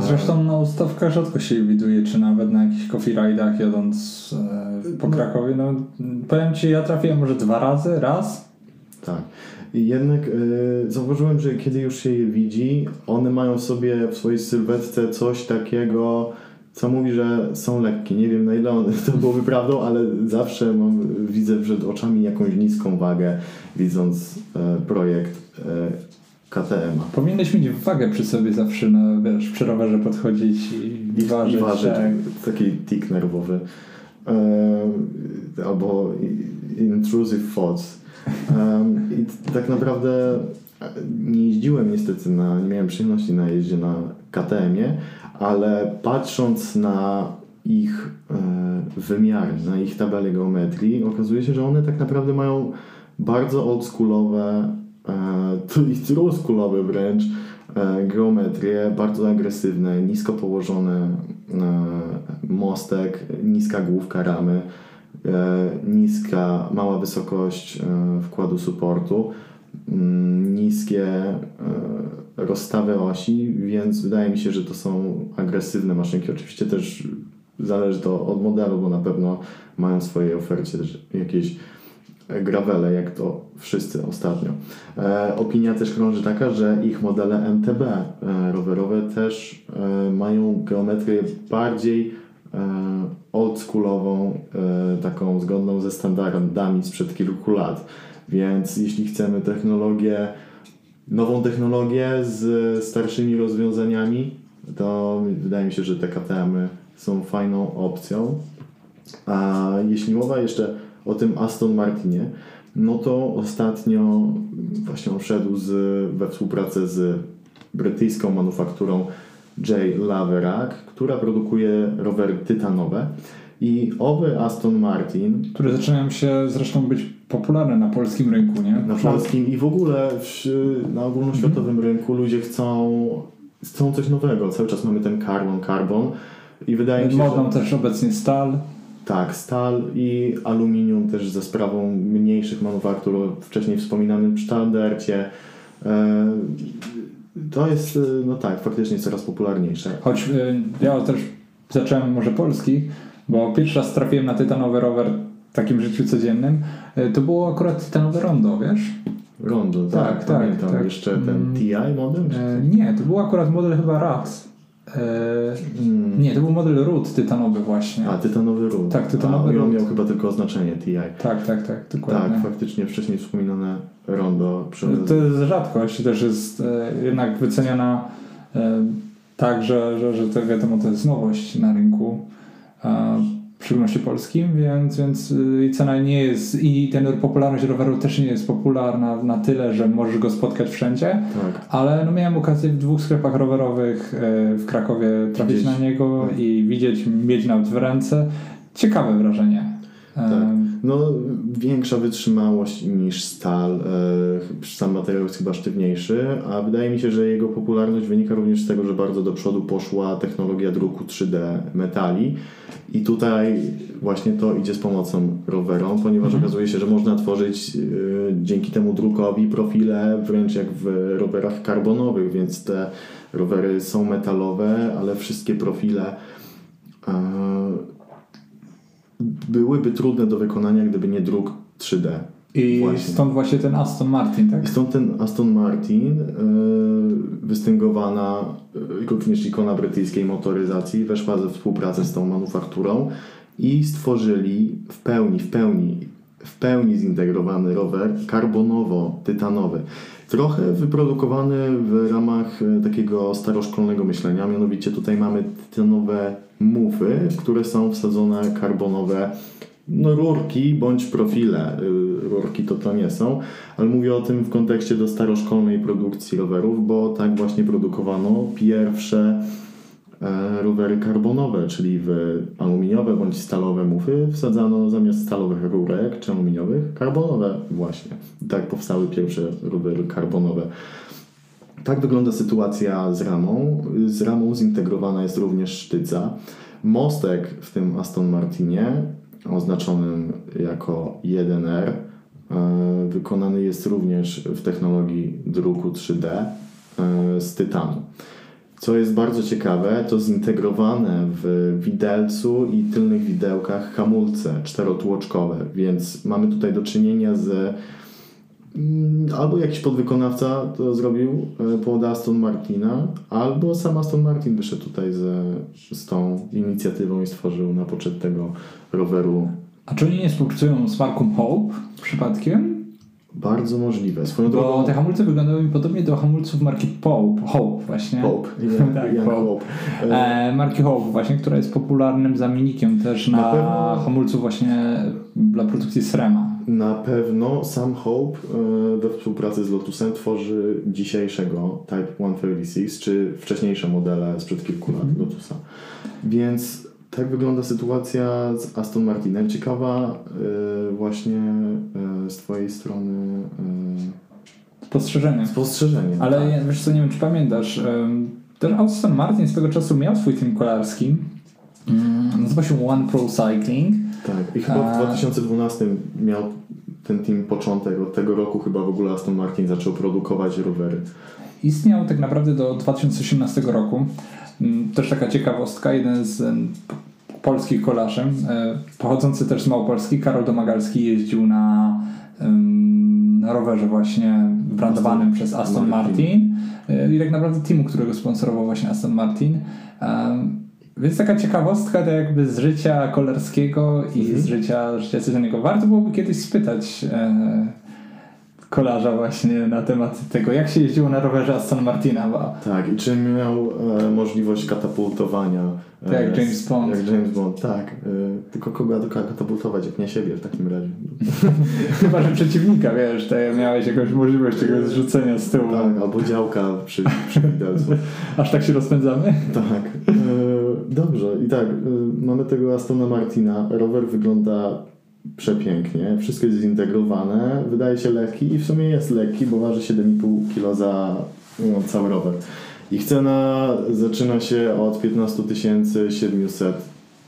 Zresztą na ustawkach rzadko się widuje, czy nawet na jakichś coffee ride'ach jadąc e, po no. Krakowie. No, powiem Ci, ja trafiłem może dwa razy, raz. Tak. I jednak e, zauważyłem, że kiedy już się je widzi, one mają sobie w swojej sylwetce coś takiego, co mówi, że są lekkie. Nie wiem na ile to byłoby prawdą, ale zawsze mam, widzę przed oczami jakąś niską wagę, widząc e, projekt e, KTM. Powinieneś mieć wagę przy sobie zawsze, na, wiesz, przy rowerze podchodzić i, i ważyć. I ważyć tak. Taki tik nerwowy. E, albo intrusive thoughts. Um, I tak naprawdę nie jeździłem niestety na, nie miałem przyjemności na jeździe na KTM-ie, ale patrząc na ich e, wymiary, na ich tabelę geometrii, okazuje się, że one tak naprawdę mają bardzo oldschoolowe, e, i oldschoolowe wręcz e, geometrie, bardzo agresywne, nisko położony mostek, niska główka ramy, niska, mała wysokość wkładu supportu, mm, niskie rozstawę osi, więc wydaje mi się, że to są agresywne maszynki. Oczywiście też zależy to od modelu, bo na pewno mają w swojej ofercie też jakieś gravele, jak to wszyscy ostatnio. E, opinia też krąży taka, że ich modele MTB e, rowerowe też e, mają geometrię bardziej e, oldschoolową, e, taką zgodną ze standardami sprzed kilku lat. Więc jeśli chcemy technologię nową technologię z starszymi rozwiązaniami, to wydaje mi się, że te KTM są fajną opcją. A jeśli mowa jeszcze o tym Aston Martinie, no to ostatnio właśnie on wszedł z, we współpracę z brytyjską manufakturą J. Laverack, która produkuje rowery tytanowe. I owy Aston Martin. Które zaczynają się zresztą być popularne na polskim rynku, nie? Na polskim i w ogóle w, na ogólnoświatowym mm. rynku ludzie chcą, chcą coś nowego. Cały czas mamy ten carbon, carbon i wydaje mi się, Modą że... też obecnie stal. Tak, stal i aluminium też za sprawą mniejszych manufaktur, wcześniej wspominanym Standardzie. E, to jest, no tak, faktycznie coraz popularniejsze. Choć y, ja też zacząłem może polski, bo pierwszy raz trafiłem na tytanowy rower w takim życiu codziennym, e, to było akurat tytanowe rondo, wiesz? Rondo, tak, tak, tak pamiętam. Tak. Jeszcze ten mm. TI model? E, nie, to był akurat model chyba RAX. E, mm. Nie, to był model Root tytanowy właśnie. A, tytanowy Root. Tak, tytanowy A, on miał chyba tylko oznaczenie TI. Tak, tak, tak, dokładnie. Tak, faktycznie wcześniej wspominane rondo. Przy... To jest rzadkość, też jest e, jednak wyceniana e, tak, że, że, że to wiadomo, to jest nowość na rynku w szczególności polskim, więc, więc y, cena nie jest i ten popularność roweru też nie jest popularna na tyle, że możesz go spotkać wszędzie, tak. ale no miałem okazję w dwóch sklepach rowerowych y, w Krakowie trafić widzieć. na niego tak. i widzieć, mieć nawet w ręce. Ciekawe wrażenie. Tak. No, większa wytrzymałość niż stal. E, sam materiał jest chyba sztywniejszy, a wydaje mi się, że jego popularność wynika również z tego, że bardzo do przodu poszła technologia druku 3D metali. I tutaj właśnie to idzie z pomocą rowerom, ponieważ mhm. okazuje się, że można tworzyć e, dzięki temu drukowi profile wręcz jak w rowerach karbonowych, więc te rowery są metalowe, ale wszystkie profile e, byłyby trudne do wykonania, gdyby nie druk 3D. I właśnie. stąd właśnie ten Aston Martin, tak? I stąd ten Aston Martin, yy, wystęgowana yy, również ikona brytyjskiej motoryzacji, weszła ze współpracę z tą manufakturą i stworzyli w pełni, w pełni, w pełni zintegrowany rower karbonowo-tytanowy. Trochę wyprodukowany w ramach e, takiego staroszkolnego myślenia. Mianowicie tutaj mamy te nowe mufy, które są wsadzone karbonowe no, rurki bądź profile. Y, rurki to to nie są, ale mówię o tym w kontekście do staroszkolnej produkcji rowerów, bo tak właśnie produkowano pierwsze e, rowery karbonowe, czyli w aluminiowe bądź stalowe mufy wsadzano zamiast stalowych rurek czy aluminiowych karbonowe właśnie. Tak powstały pierwsze rowery karbonowe. Tak wygląda sytuacja z ramą. Z ramą zintegrowana jest również sztyca. Mostek w tym Aston Martinie oznaczonym jako 1R. E, wykonany jest również w technologii druku 3D e, z tytanu. Co jest bardzo ciekawe, to zintegrowane w widelcu i tylnych widełkach hamulce czterotłoczkowe, więc mamy tutaj do czynienia z Mm, albo jakiś podwykonawca to zrobił e, pod Aston Martina, albo sam Aston Martin wyszedł tutaj ze, z tą inicjatywą i stworzył na poczet tego roweru. A czy oni nie współpracują z marką Hope przypadkiem? Bardzo możliwe. Swoją Bo drogą... te hamulce wyglądają mi podobnie do hamulców marki Pope, Hope właśnie. Hope. Young, tak. Hope. E, marki Hope właśnie, która jest popularnym zamiennikiem też na, Na pewno- hamulców właśnie dla produkcji Srema. Na pewno sam Hope e, we współpracy z Lotusem tworzy dzisiejszego Type 136, czy wcześniejsze modele sprzed kilku lat Lotusa. Więc tak wygląda sytuacja z Aston Martinem. Ciekawa e, właśnie e, z Twojej strony Spostrzeżenie. e, spostrzeżenie. Ale tak. ja- wiesz co, nie wiem czy pamiętasz, ten Aston Martin swego czasu miał swój team kolarski. Mm, Nazywa się One Pro Cycling. Tak, i chyba w 2012 miał ten team początek. Od tego roku chyba w ogóle Aston Martin zaczął produkować rowery. Istniał tak naprawdę do 2018 roku. Mm, Też taka ciekawostka, jeden z polskich kolarzy, e, pochodzący też z Małopolski, Karol Domagalski jeździł na, na rowerze właśnie brandowanym Aston przez Aston Martin. Martin E, i tak naprawdę teamu, którego sponsorował właśnie Aston Martin. Więc taka ciekawostka to jakby z życia kolarskiego i Mhm. z życia, życia codziennego. Warto byłoby kiedyś spytać e, kolarza właśnie na temat tego, jak się jeździło na rowerze Aston Martina, bo Tak, i czy miał e, możliwość katapultowania. e, Tak jak James Bond. Jak James Bond, tak. E, tylko kogo katapultować, jak nie siebie w takim razie. chyba, że przeciwnika, wiesz, to miałeś jakąś możliwość tego zrzucenia z tyłu. Tak, albo działka przy, przy widelcu. Aż tak się rozpędzamy? Tak. E, dobrze, i tak, e, mamy tego Astona Martina. Rower wygląda przepięknie, wszystko jest zintegrowane, wydaje się lekki i w sumie jest lekki, bo waży 7,5 kg za no, cały rower. Ich cena zaczyna się od 15 700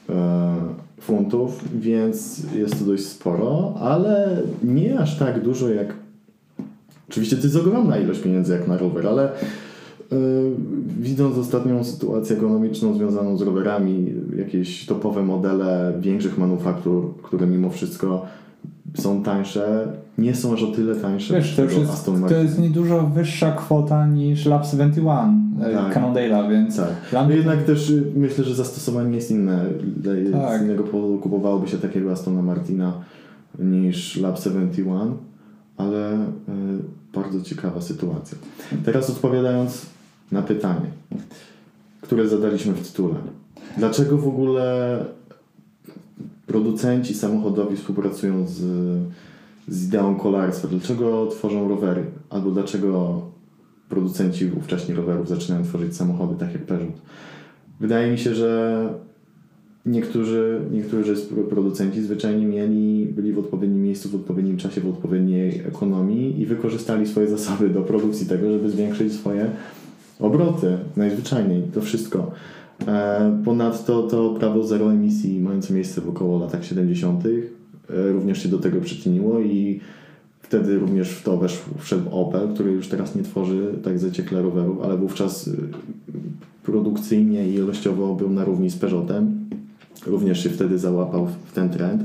e, funtów, więc jest to dość sporo, ale nie aż tak dużo jak. Oczywiście to jest ogromna ilość pieniędzy jak na rower, ale Widząc ostatnią sytuację ekonomiczną związaną z rowerami, jakieś topowe modele większych manufaktur, które mimo wszystko są tańsze, nie są aż o tyle tańsze Wiesz, to jest, to jest niedużo wyższa kwota niż Lab 71 Tak. tak. Cannondale'a, więc Tak. No jednak też y, myślę, że zastosowanie jest inne. Z Tak. innego powodu kupowałoby się takiego Astona Martina niż Lab 71, ale y, bardzo ciekawa sytuacja. Teraz odpowiadając na pytanie, które zadaliśmy w tytule. Dlaczego w ogóle producenci samochodowi współpracują z, z ideą kolarstwa? Dlaczego tworzą rowery? Albo dlaczego producenci ówcześni rowerów zaczynają tworzyć samochody tak jak Peugeot? Wydaje mi się, że niektórzy, niektórzy producenci zwyczajnie mieli, byli w odpowiednim miejscu, w odpowiednim czasie, w odpowiedniej ekonomii i wykorzystali swoje zasoby do produkcji tego, żeby zwiększyć swoje obroty. Najzwyczajniej to wszystko. E, Ponadto to prawo zero emisji mające miejsce w około latach 70. e, również się do tego przyczyniło i wtedy również w to weszł, wszedł Opel, który już teraz nie tworzy tak zaciekle rowerów, ale wówczas y, produkcyjnie i ilościowo był na równi z Peugeotem. Również się wtedy załapał w ten trend.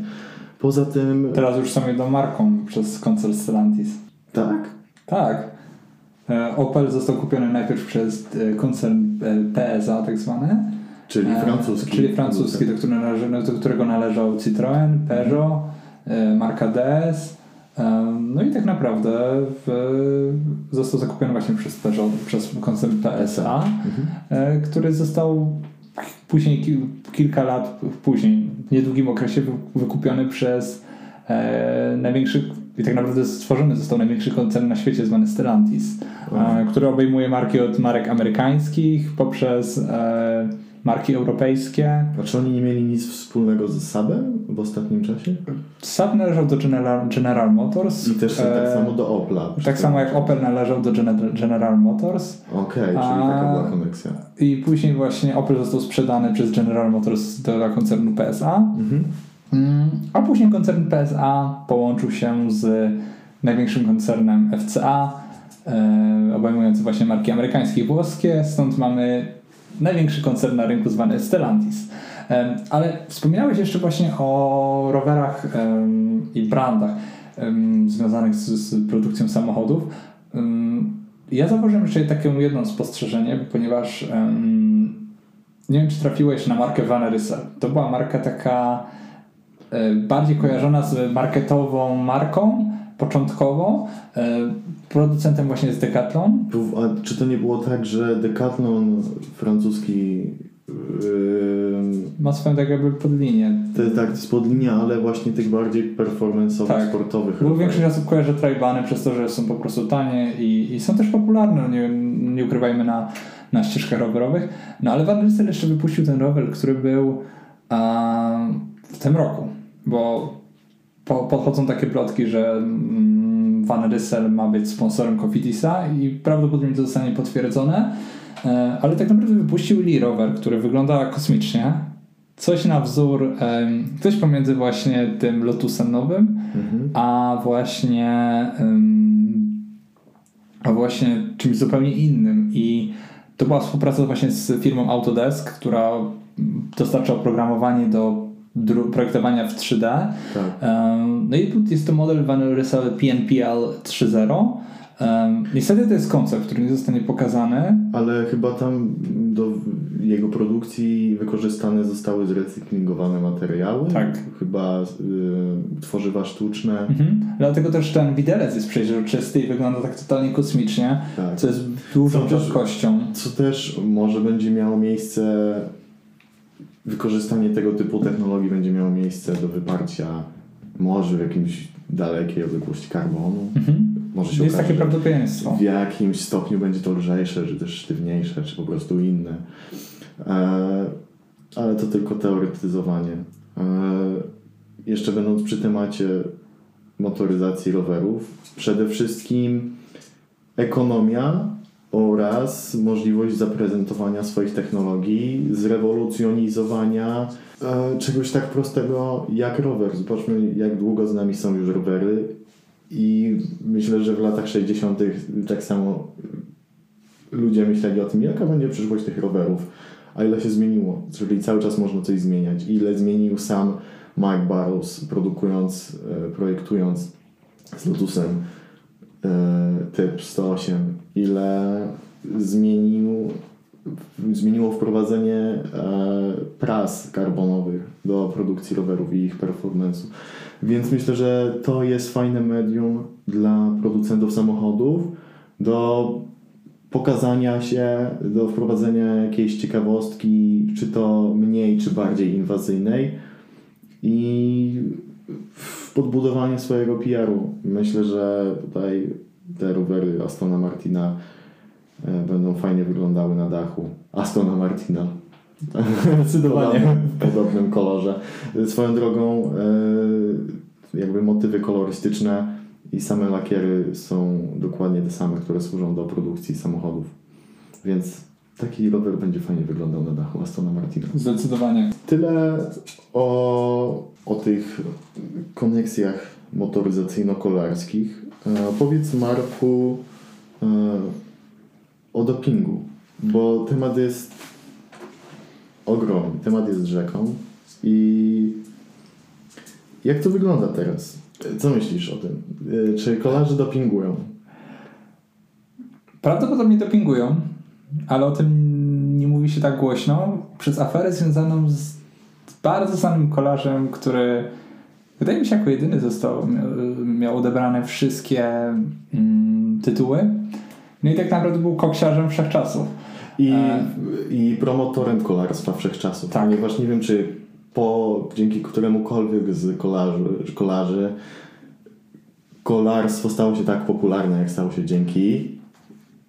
Poza tym... teraz już są jedną marką przez koncern Stellantis. Tak? Tak. E, Opel został kupiony najpierw przez e, koncern e, PSA tak zwane. Czyli francuski. Czyli francuski, do, którego należy, do którego należał Citroën, Peugeot, marka DS, No i tak naprawdę został zakupiony właśnie przez Peugeot, przez koncern PSA, mhm. który został później, kilka lat później, w niedługim okresie wykupiony przez e, największy i tak naprawdę stworzony został największy koncern na świecie zwany Stellantis, e, który obejmuje marki od marek amerykańskich poprzez e, marki europejskie. A czy oni nie mieli nic wspólnego z Saabem w ostatnim czasie? Saab należał do General, General Motors. I też tak e, samo do Opla. Tak samo jak Opel należał do General Motors. Okej, okay, czyli taka była koneksja. I później właśnie Opel został sprzedany przez General Motors do koncernu PSA. Mhm. Mm, a później koncern PSA połączył się z największym koncernem FCA, e, obejmujący właśnie marki amerykańskie i włoskie, stąd mamy największy koncern na rynku zwany Stellantis. E, ale wspominałeś jeszcze właśnie o rowerach i brandach związanych z, produkcją samochodów. Ja zauważyłem jeszcze takie jedno spostrzeżenie, ponieważ nie wiem, czy trafiłeś na markę Van Ryssel. To była marka taka bardziej kojarzona z marketową marką początkowo. E, producentem właśnie jest Decathlon. A czy to nie było tak, że Decathlon francuski Yy, ma swoją tak jakby podlinię. Te, tak, podlinia, ale właśnie tych bardziej performance'owych, tak. sportowych. Bo większość osób kojarzy trajbany przez to, że są po prostu tanie i, i są też popularne, nie, nie ukrywajmy na, na ścieżkach rowerowych. No ale Van Rysel jeszcze wypuścił ten rower, który był a, w tym roku bo po, podchodzą takie plotki, że mm, Van Ryssel ma być sponsorem Cofidisa i prawdopodobnie to zostanie potwierdzone, e, ale tak naprawdę wypuścił Lee Rover, który wygląda kosmicznie. Coś na wzór, coś pomiędzy właśnie tym Lotusem nowym, mhm. a właśnie a właśnie czymś zupełnie innym i to była współpraca właśnie z firmą Autodesk, która dostarcza oprogramowanie do projektowania w 3D. Tak. No i jest to model Van Ryssel PNPL 3.0. niestety to jest koncept, który nie zostanie pokazany. Ale chyba tam do jego produkcji wykorzystane zostały zrecyklingowane materiały. Tak. Chyba y, tworzywa sztuczne. Mhm. Dlatego też ten widelec jest przejrzysty i wygląda tak totalnie kosmicznie, tak. co jest dużą rzadkością. Co też może będzie miało miejsce wykorzystanie tego typu technologii będzie miało miejsce do wyparcia może w jakimś dalekiej odległości karbonu. Mhm. Może się Jest okaże, takie prawdopodobieństwo. W jakimś stopniu będzie to lżejsze, czy też sztywniejsze, czy po prostu inne. E, ale to tylko teoretyzowanie. E, jeszcze będąc przy temacie motoryzacji rowerów, przede wszystkim ekonomia oraz możliwość zaprezentowania swoich technologii, zrewolucjonizowania e, czegoś tak prostego jak rower. Zobaczmy, jak długo z nami są już rowery i myślę, że w latach 60. tak samo ludzie myśleli o tym, jaka będzie przyszłość tych rowerów, a ile się zmieniło, czyli cały czas można coś zmieniać. Ile zmienił sam Mike Barrows, produkując, e, projektując z Lotusem e, typ 108 ile zmienił, zmieniło wprowadzenie e, pras karbonowych do produkcji rowerów i ich performance'u. Więc myślę, że to jest fajne medium dla producentów samochodów do pokazania się, do wprowadzenia jakiejś ciekawostki, czy to mniej, czy bardziej inwazyjnej i podbudowanie swojego PR-u. Myślę, że tutaj te rowery Astona Martina e, będą fajnie wyglądały na dachu. Astona Martina. Zdecydowanie. W podobnym kolorze. Swoją drogą e, jakby motywy kolorystyczne i same lakiery są dokładnie te same, które służą do produkcji samochodów. Więc taki rower będzie fajnie wyglądał na dachu Astona Martina. Zdecydowanie. Tyle o, o tych koneksjach motoryzacyjno-kolarskich. E, powiedz Marku e, o dopingu, bo temat jest ogromny, temat jest rzeką i jak to wygląda teraz? Co myślisz o tym? E, czy kolarze dopingują? Prawdopodobnie dopingują, ale o tym nie mówi się tak głośno przez aferę związaną z bardzo znanym kolarzem, który wydaje mi się, jako jedyny został, miał odebrane wszystkie mm, tytuły. No i tak naprawdę był koksiarzem wszechczasów. I, e... i promotorem kolarstwa wszechczasów. Tak. Ponieważ nie wiem, czy po, dzięki któremukolwiek z kolarzy, kolarzy kolarstwo stało się tak popularne, jak stało się dzięki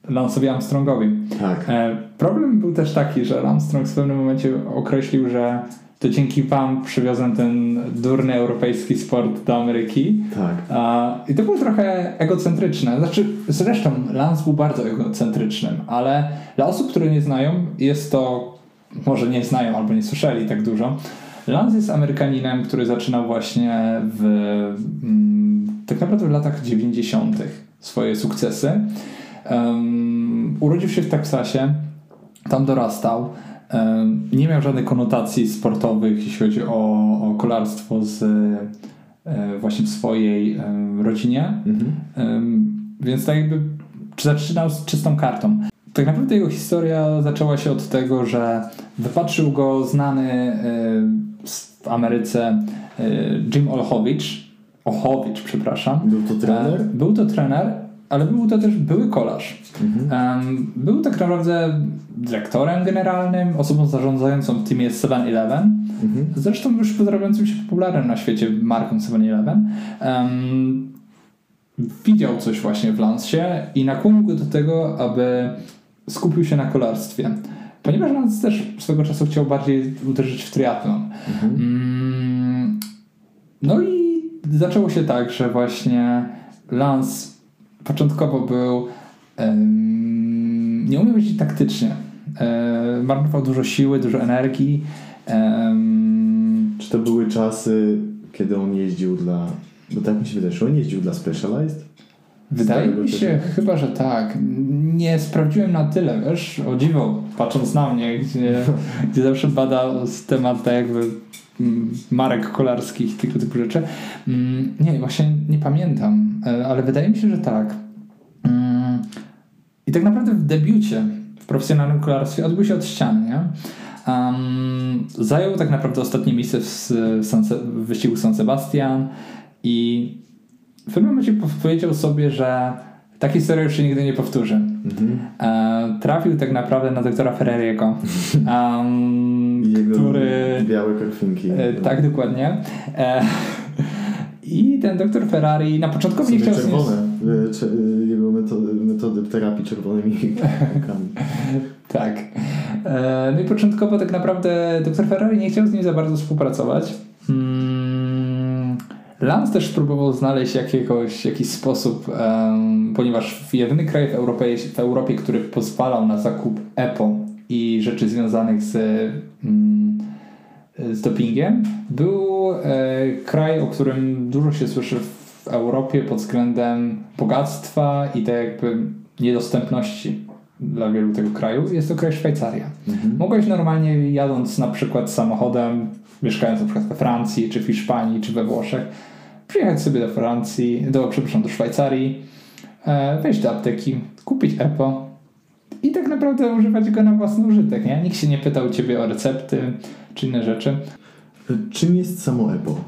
Lance'owi Armstrongowi. Tak. E, problem był też taki, że Armstrong w pewnym momencie określił, że to dzięki wam przywiozłem ten durny europejski sport do Ameryki. Tak. I to było trochę egocentryczne. Znaczy, zresztą Lance był bardzo egocentrycznym, ale dla osób, które nie znają, jest to, może nie znają albo nie słyszeli tak dużo. Lance jest Amerykaninem, który zaczynał właśnie w mm, tak naprawdę w latach 90. swoje sukcesy. Um, urodził się w Teksasie, tam dorastał. Nie miał żadnych konotacji sportowych, jeśli chodzi o, o kolarstwo z, e, właśnie w swojej e, rodzinie. Mhm. więc tak jakby zaczynał z czystą kartą. Tak naprawdę jego historia zaczęła się od tego, że wypatrzył go znany e, w Ameryce Jim Olchowicz. Ochowicz, przepraszam. Był to trener? Był to trener ale był to też były kolarz. Mhm. Um, był tak naprawdę dyrektorem generalnym, osobą zarządzającą w teamie 7-Eleven. Mhm. Zresztą już zrobiącym się popularnym na świecie marką 7-Eleven. Um, widział coś właśnie w Lancie i nakłonił go do tego, aby skupił się na kolarstwie. Ponieważ Lance też swego czasu chciał bardziej uderzyć w triatlon. Mhm. Um, no i zaczęło się tak, że właśnie Lance początkowo był nie umiał jeździć taktycznie. Marnował dużo siły, dużo energii. Czy to były czasy, kiedy on jeździł dla... Bo tak mi się wydaje, że on jeździł dla Specialized? Wydaje mi się chyba, że tak. Nie sprawdziłem na tyle, wiesz, o dziwo, patrząc na mnie, gdzie, gdzie zawsze bada temat tak jakby marek kolarskich, tego typu rzeczy. Mm, nie, właśnie nie pamiętam, e, ale wydaje mi się, że tak. Mm, I tak naprawdę w debiucie w profesjonalnym kolarstwie odbył się od ściany, nie? Um, zajął tak naprawdę ostatnie miejsce w, w, wyścigu San Sebastian i w pewnym momencie powiedział sobie, że ta historia już się nigdy nie powtórzy. Mhm. E, trafił tak naprawdę na doktora Ferreriego, um, Jego który... białe krwinki. E, tak, dokładnie. E, I ten doktor Ferrari na początku nie chciał... czerwone. Z nim... E, jego metody, metody terapii czerwonymi krwinkami. tak. E, no i początkowo tak naprawdę doktor Ferrari nie chciał z nim za bardzo współpracować. Hmm. Lance też próbował znaleźć jakiegoś, jakiś sposób, um, ponieważ jedyny kraj w Europie, w Europie, który pozwalał na zakup EPO i rzeczy związanych z, mm, z dopingiem, był e, kraj, o którym dużo się słyszy w Europie pod względem bogactwa i tak jakby niedostępności dla wielu tego kraju. Jest to kraj Szwajcaria. Mhm. Mogłeś normalnie jadąc na przykład samochodem, mieszkając na przykład we Francji, czy w Hiszpanii, czy we Włoszech, przyjechać sobie do Francji, do, przepraszam, do Szwajcarii, e, wejść do apteki, kupić EPO i tak naprawdę używać go na własny użytek. Nie? Nikt się nie pytał ciebie o recepty czy inne rzeczy. Czym jest samo EPO?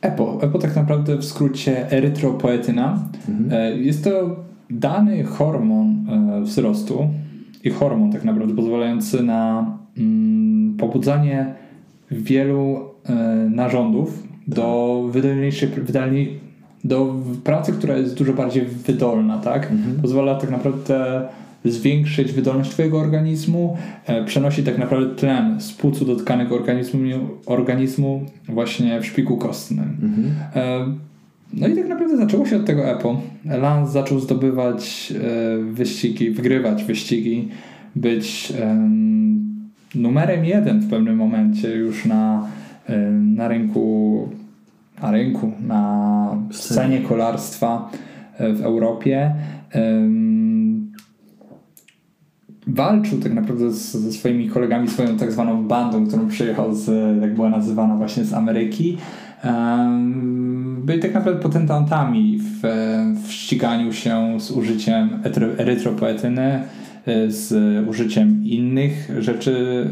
EPO. EPO tak naprawdę w skrócie erytropoetyna. Mhm. E, jest to dany hormon e, wzrostu i hormon tak naprawdę pozwalający na mm, pobudzanie wielu narządów do wydolniejszej, wydalniej, do pracy, która jest dużo bardziej wydolna, tak? Mhm. Pozwala tak naprawdę zwiększyć wydolność Twojego organizmu, e, przenosi tak naprawdę tlen z płucu do tkanek organizmu, organizmu właśnie w szpiku kostnym. Mhm. E, no i tak naprawdę zaczęło się od tego EPO. Lance zaczął zdobywać e, wyścigi, wygrywać wyścigi, być numerem jeden w pewnym momencie już na, na rynku na rynku, na scenie kolarstwa e, w Europie. Walczył tak naprawdę z, ze swoimi kolegami, swoją tak zwaną bandą, którą przyjechał z, jak była nazywana właśnie z Ameryki. Byli tak naprawdę potentantami w, w ściganiu się z użyciem erytropoetyny, z użyciem innych rzeczy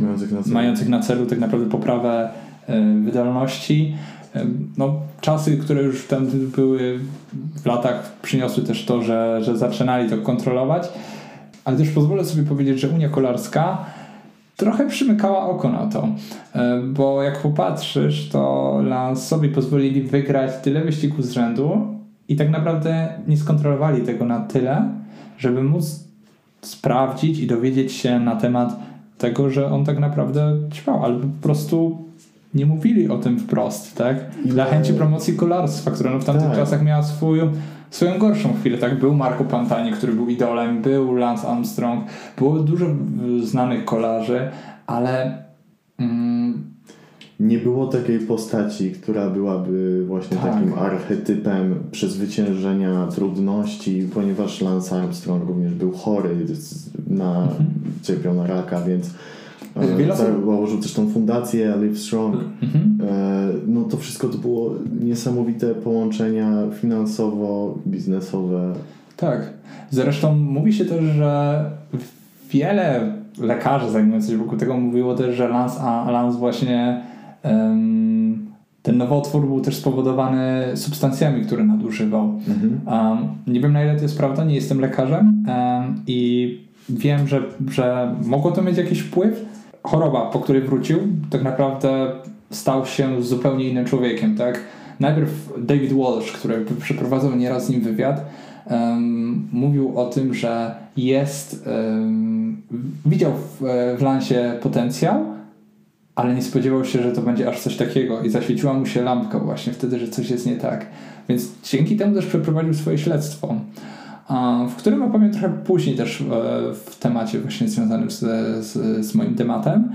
mających na celu, mających na celu tak naprawdę poprawę e, wydolności. E, no, czasy, które już tam były w latach, przyniosły też to, że, że zaczynali to kontrolować. Ale też pozwolę sobie powiedzieć, że Unia Kolarska trochę przymykała oko na to, e, bo jak popatrzysz, to Lansowi pozwolili wygrać tyle wyścigów z rzędu i tak naprawdę nie skontrolowali tego na tyle, żeby móc sprawdzić i dowiedzieć się na temat tego, że on tak naprawdę ćpał, ale po prostu nie mówili o tym wprost, tak? Dla chęci promocji kolarstwa, które no w tamtych tak. czasach miała swój swoją gorszą chwilę, tak? Był Marco Pantani, który był idolem, był Lance Armstrong, było dużo znanych kolarzy, ale mm, nie było takiej postaci, która byłaby właśnie tak. takim archetypem przezwyciężenia trudności, ponieważ Lance Armstrong również był chory, na, mhm. cierpiał na raka, więc założył też tą fundację Live Strong. Mhm. E, no to wszystko to było niesamowite połączenia finansowo, biznesowe. Tak. Zresztą mówi się też, że wiele lekarzy zajmujących się wokół tego mówiło też, że Lance, a Lance właśnie ten nowotwór był też spowodowany substancjami, które nadużywał. Mhm. Nie wiem na ile to jest prawda, nie jestem lekarzem i wiem, że, że mogło to mieć jakiś wpływ, choroba, po której wrócił, tak naprawdę stał się zupełnie innym człowiekiem, tak? Najpierw David Walsh, który przeprowadzał nieraz z nim wywiad, um, mówił o tym, że jest, um, widział w, w Lansie potencjał, ale nie spodziewał się, że to będzie aż coś takiego i zaświeciła mu się lampka właśnie wtedy, że coś jest nie tak. Więc dzięki temu też przeprowadził swoje śledztwo w którym opowiem trochę później też e, w temacie właśnie związanym z, z, z moim tematem.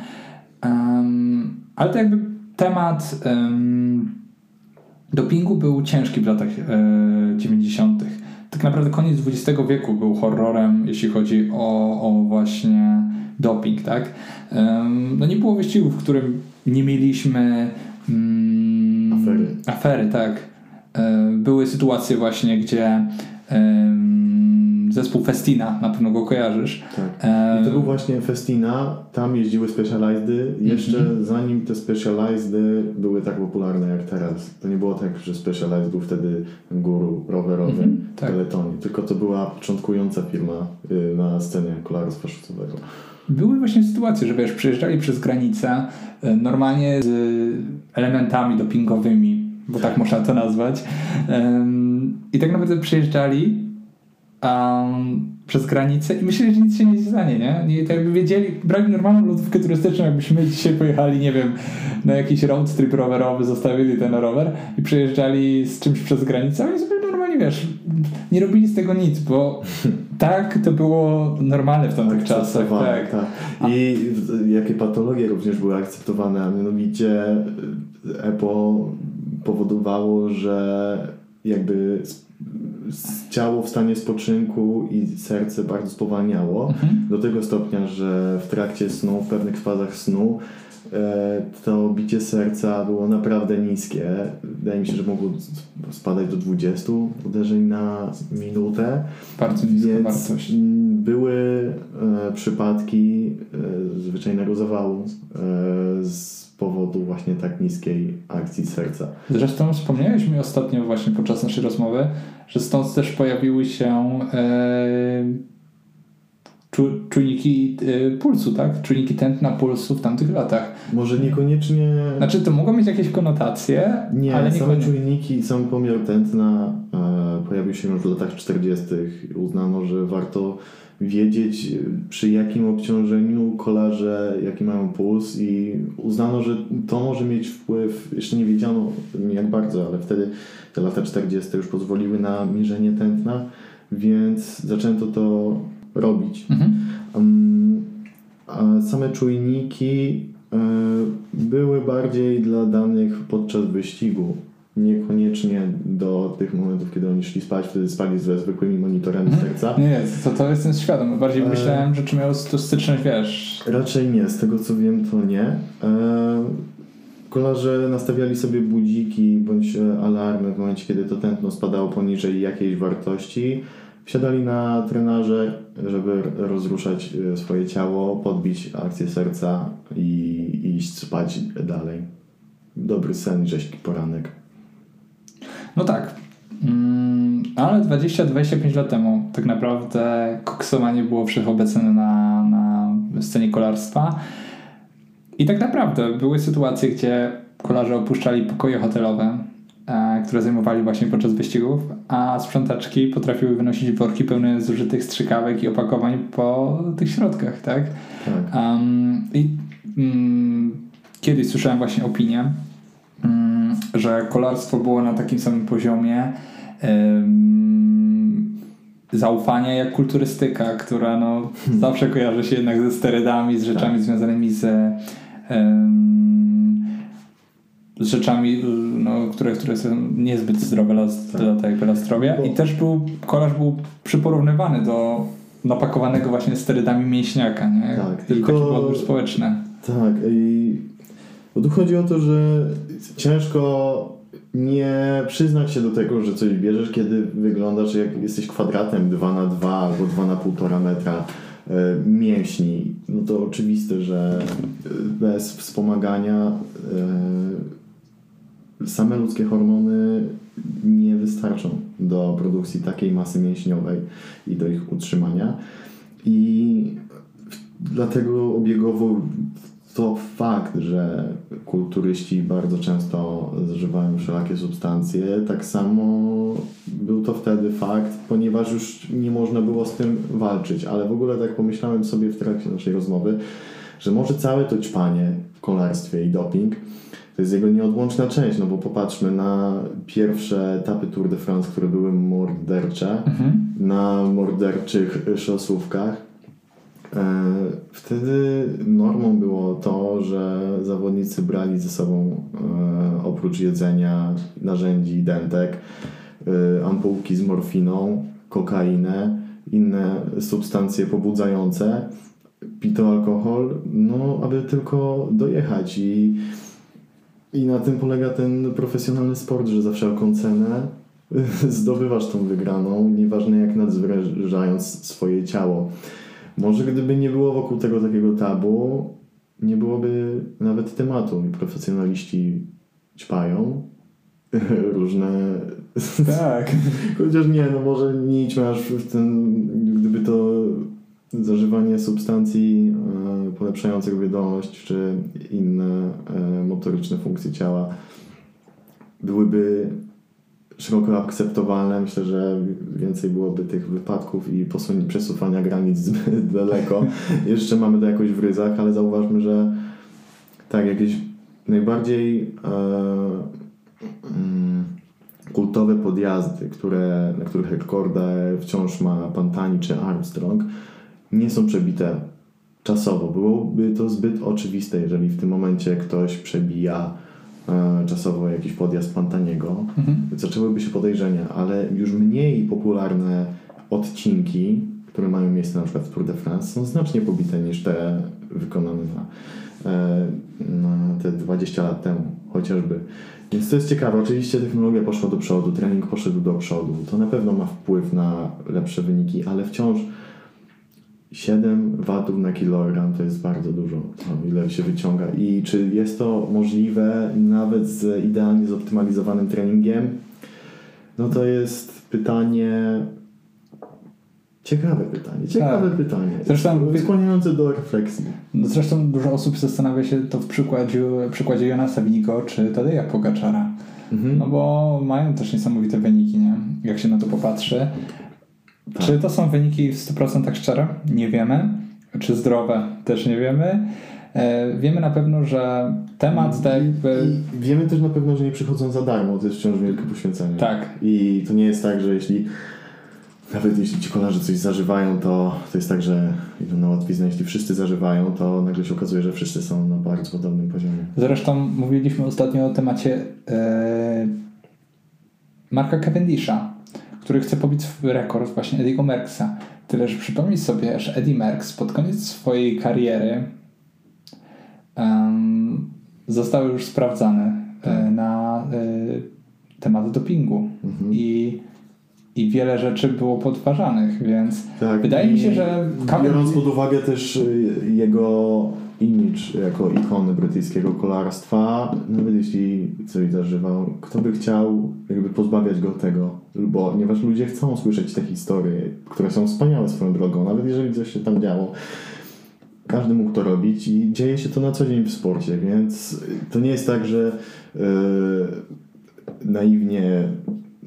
ale to jakby temat dopingu był ciężki w latach 90. E, tak naprawdę koniec XX wieku był horrorem, jeśli chodzi o, o właśnie doping, tak? No nie było wyścigu, w którym nie mieliśmy mm, afery. afery, tak. Były sytuacje właśnie, gdzie zespół Festina, na pewno go kojarzysz. Tak. I to był właśnie Festina, tam jeździły Specializedy, jeszcze mm -hmm. zanim te Specializedy były tak popularne jak teraz. To nie było tak, że Specialized był wtedy guru rowerowy mm -hmm. tak. tylko to była początkująca firma y, na scenie kolarstwa sztucowego. Były właśnie sytuacje, że wiesz, przyjeżdżali przez granicę y, normalnie z elementami dopingowymi, bo tak można to nazwać. I tak naprawdę przyjeżdżali um, przez granicę i myśleli, że nic się nie stanie, nie? nie tak jakby wiedzieli, brali normalną lodówkę turystyczną, jakbyśmy dzisiaj pojechali, nie wiem, na jakiś road trip rowerowy, zostawili ten rower i przejeżdżali z czymś przez granicę, oni sobie normalnie, wiesz, nie robili z tego nic, bo tak to było normalne w tamtych czasach. Tak. tak. I jakie patologie również były akceptowane, a mianowicie EPO powodowało, że jakby ciało w stanie spoczynku i serce bardzo spowalniało mhm. do tego stopnia, że w trakcie snu, w pewnych fazach snu e, to bicie serca było naprawdę niskie. Wydaje mi się, że mogło spadać do 20 uderzeń na minutę. Bardzo niska wartość. Były e, przypadki e, zwyczajnego zawału z powodu właśnie tak niskiej akcji serca. Zresztą wspomniałeś mi ostatnio właśnie podczas naszej rozmowy, że stąd też pojawiły się e, czu, czujniki e, pulsu, tak? Czujniki tętna pulsu w tamtych latach. Może niekoniecznie... Znaczy to mogą mieć jakieś konotacje, nie, ale same czujniki, sam pomiar tętna e, pojawił się już w latach 40. Uznano, że warto wiedzieć przy jakim obciążeniu kolarze, jaki mają puls i uznano, że to może mieć wpływ, jeszcze nie wiedziano jak bardzo, ale wtedy te lata 40. już pozwoliły na mierzenie tętna, więc zaczęto to robić. Mhm. Um, a same czujniki y, były bardziej dla danych podczas wyścigu niekoniecznie do tych momentów, kiedy oni szli spać, wtedy spali ze zwykłymi monitorami mhm. serca. Nie, to, to jestem świadom. Bardziej e... myślałem, że czy miał tu styczność, wiesz... Raczej nie. Z tego co wiem, to nie. E... Kolarze nastawiali sobie budziki bądź e, alarmy w momencie, kiedy to tętno spadało poniżej jakiejś wartości. Wsiadali na trenażer, żeby rozruszać e, swoje ciało, podbić akcję serca i iść spać dalej. dobry sen rzeźki poranek. No tak. Mm, ale 20-25 lat temu tak naprawdę koksowanie było wszechobecne na, na scenie kolarstwa. I tak naprawdę były sytuacje, gdzie kolarze opuszczali pokoje hotelowe, które zajmowali właśnie podczas wyścigów, a sprzątaczki potrafiły wynosić worki pełne zużytych strzykawek i opakowań po tych środkach, tak? Tak. Um, I mm, kiedyś słyszałem właśnie opinię, mm, że kolarstwo było na takim samym poziomie zaufania jak kulturystyka, która no, zawsze kojarzy się jednak ze sterydami, z rzeczami związanymi z, em, z rzeczami, no, które, które są niezbyt zdrowe dla, dla, tego, dla zdrowia. I też był, kolarz był przyporównywany do napakowanego właśnie sterydami mięśniaka, nie? Tak, Tylko tylko- taki był odbiór społeczny. Tak, i bo tu chodzi o to, że ciężko nie przyznać się do tego, że coś bierzesz, kiedy wyglądasz jak jesteś kwadratem 2 na 2 albo 2 na 1,5 metra e, mięśni. No to oczywiste, że e, bez wspomagania e, same ludzkie hormony nie wystarczą do produkcji takiej masy mięśniowej i do ich utrzymania. I dlatego obiegowo to fakt, że kulturyści bardzo często zażywają wszelakie substancje, tak samo był to wtedy fakt, ponieważ już nie można było z tym walczyć. Ale w ogóle tak pomyślałem sobie w trakcie naszej rozmowy, że może całe to ćpanie w kolarstwie i doping to jest jego nieodłączna część, no bo popatrzmy na pierwsze etapy Tour de France, które były mordercze, na morderczych szosówkach. E, Wtedy normą było to, że zawodnicy brali ze sobą e, oprócz jedzenia, narzędzi dentek, e, ampułki z morfiną, kokainę, inne substancje pobudzające, pito alkohol, no aby tylko dojechać i, i na tym polega ten profesjonalny sport, że za wszelką cenę zdobywasz tą wygraną, nieważne jak nadzwyczajając swoje ciało. Może gdyby nie było wokół tego takiego tabu, nie byłoby nawet tematu. I profesjonaliści ćpają różne... Tak. Chociaż nie, no może nie idźmy aż w ten... Gdyby to zażywanie substancji e, polepszających wydolność czy inne e, motoryczne funkcje ciała byłyby szeroko akceptowalne. Myślę, że więcej byłoby tych wypadków i przesuwania granic zbyt daleko. Jeszcze mamy to jakoś w ryzach, ale zauważmy, że tak, jakieś najbardziej e, mm, kultowe podjazdy, które, na których rekordę wciąż ma Pantani czy Armstrong, nie są przebite czasowo. Byłoby to zbyt oczywiste, jeżeli w tym momencie ktoś przebija e, czasowo jakiś podjazd Pantaniego, zaczęłyby się podejrzenia, ale już mniej popularne odcinki, które mają miejsce na przykład w Tour de France, są znacznie pobite niż te wykonane na, e, na te 20 lat temu chociażby. Więc to jest ciekawe. Oczywiście technologia poszła do przodu, trening poszedł do przodu. To na pewno ma wpływ na lepsze wyniki, ale wciąż 7 watów na kilogram to jest bardzo dużo, ile się wyciąga. I czy jest to możliwe nawet z idealnie zoptymalizowanym treningiem? No to jest pytanie. Ciekawe pytanie, ciekawe Tak. pytanie. Zresztą- skłaniające do refleksji. No zresztą dużo osób zastanawia się to w przykładzie, przykładzie Jonasa Winiko czy Tadeja Pogaczara. Mhm. No bo mają też niesamowite wyniki, nie? Jak się na to popatrzy. Tak. Czy to są wyniki w 100% szczere? Nie wiemy. Czy zdrowe? Też nie wiemy. E, wiemy na pewno, że temat tak jakby... Wiemy też na pewno, że nie przychodzą za darmo, to jest wciąż wielkie poświęcenie. Tak. I to nie jest tak, że jeśli nawet jeśli ci kolarze coś zażywają, to, to jest tak, że idą na łatwiznę, jeśli wszyscy zażywają, to nagle się okazuje, że wszyscy są na bardzo podobnym poziomie. Zresztą mówiliśmy ostatnio o temacie e, Marka Cavendisha, który chce pobić rekord właśnie Ediego Merckxa. Tyle, że przypomnij sobie, że Eddie Merckx pod koniec swojej kariery em, został już sprawdzany e, na e, temat dopingu. I, i wiele rzeczy było podważanych, więc Tak, wydaje mi się, że Biorąc Cavendish- pod uwagę też y, jego image jako ikony brytyjskiego kolarstwa, nawet jeśli coś zażywał, kto by chciał jakby pozbawiać go tego, bo ponieważ ludzie chcą słyszeć te historie, które są wspaniałe swoją drogą, nawet jeżeli coś się tam działo. Każdy mógł to robić i dzieje się to na co dzień w sporcie, więc to nie jest tak, że yy, naiwnie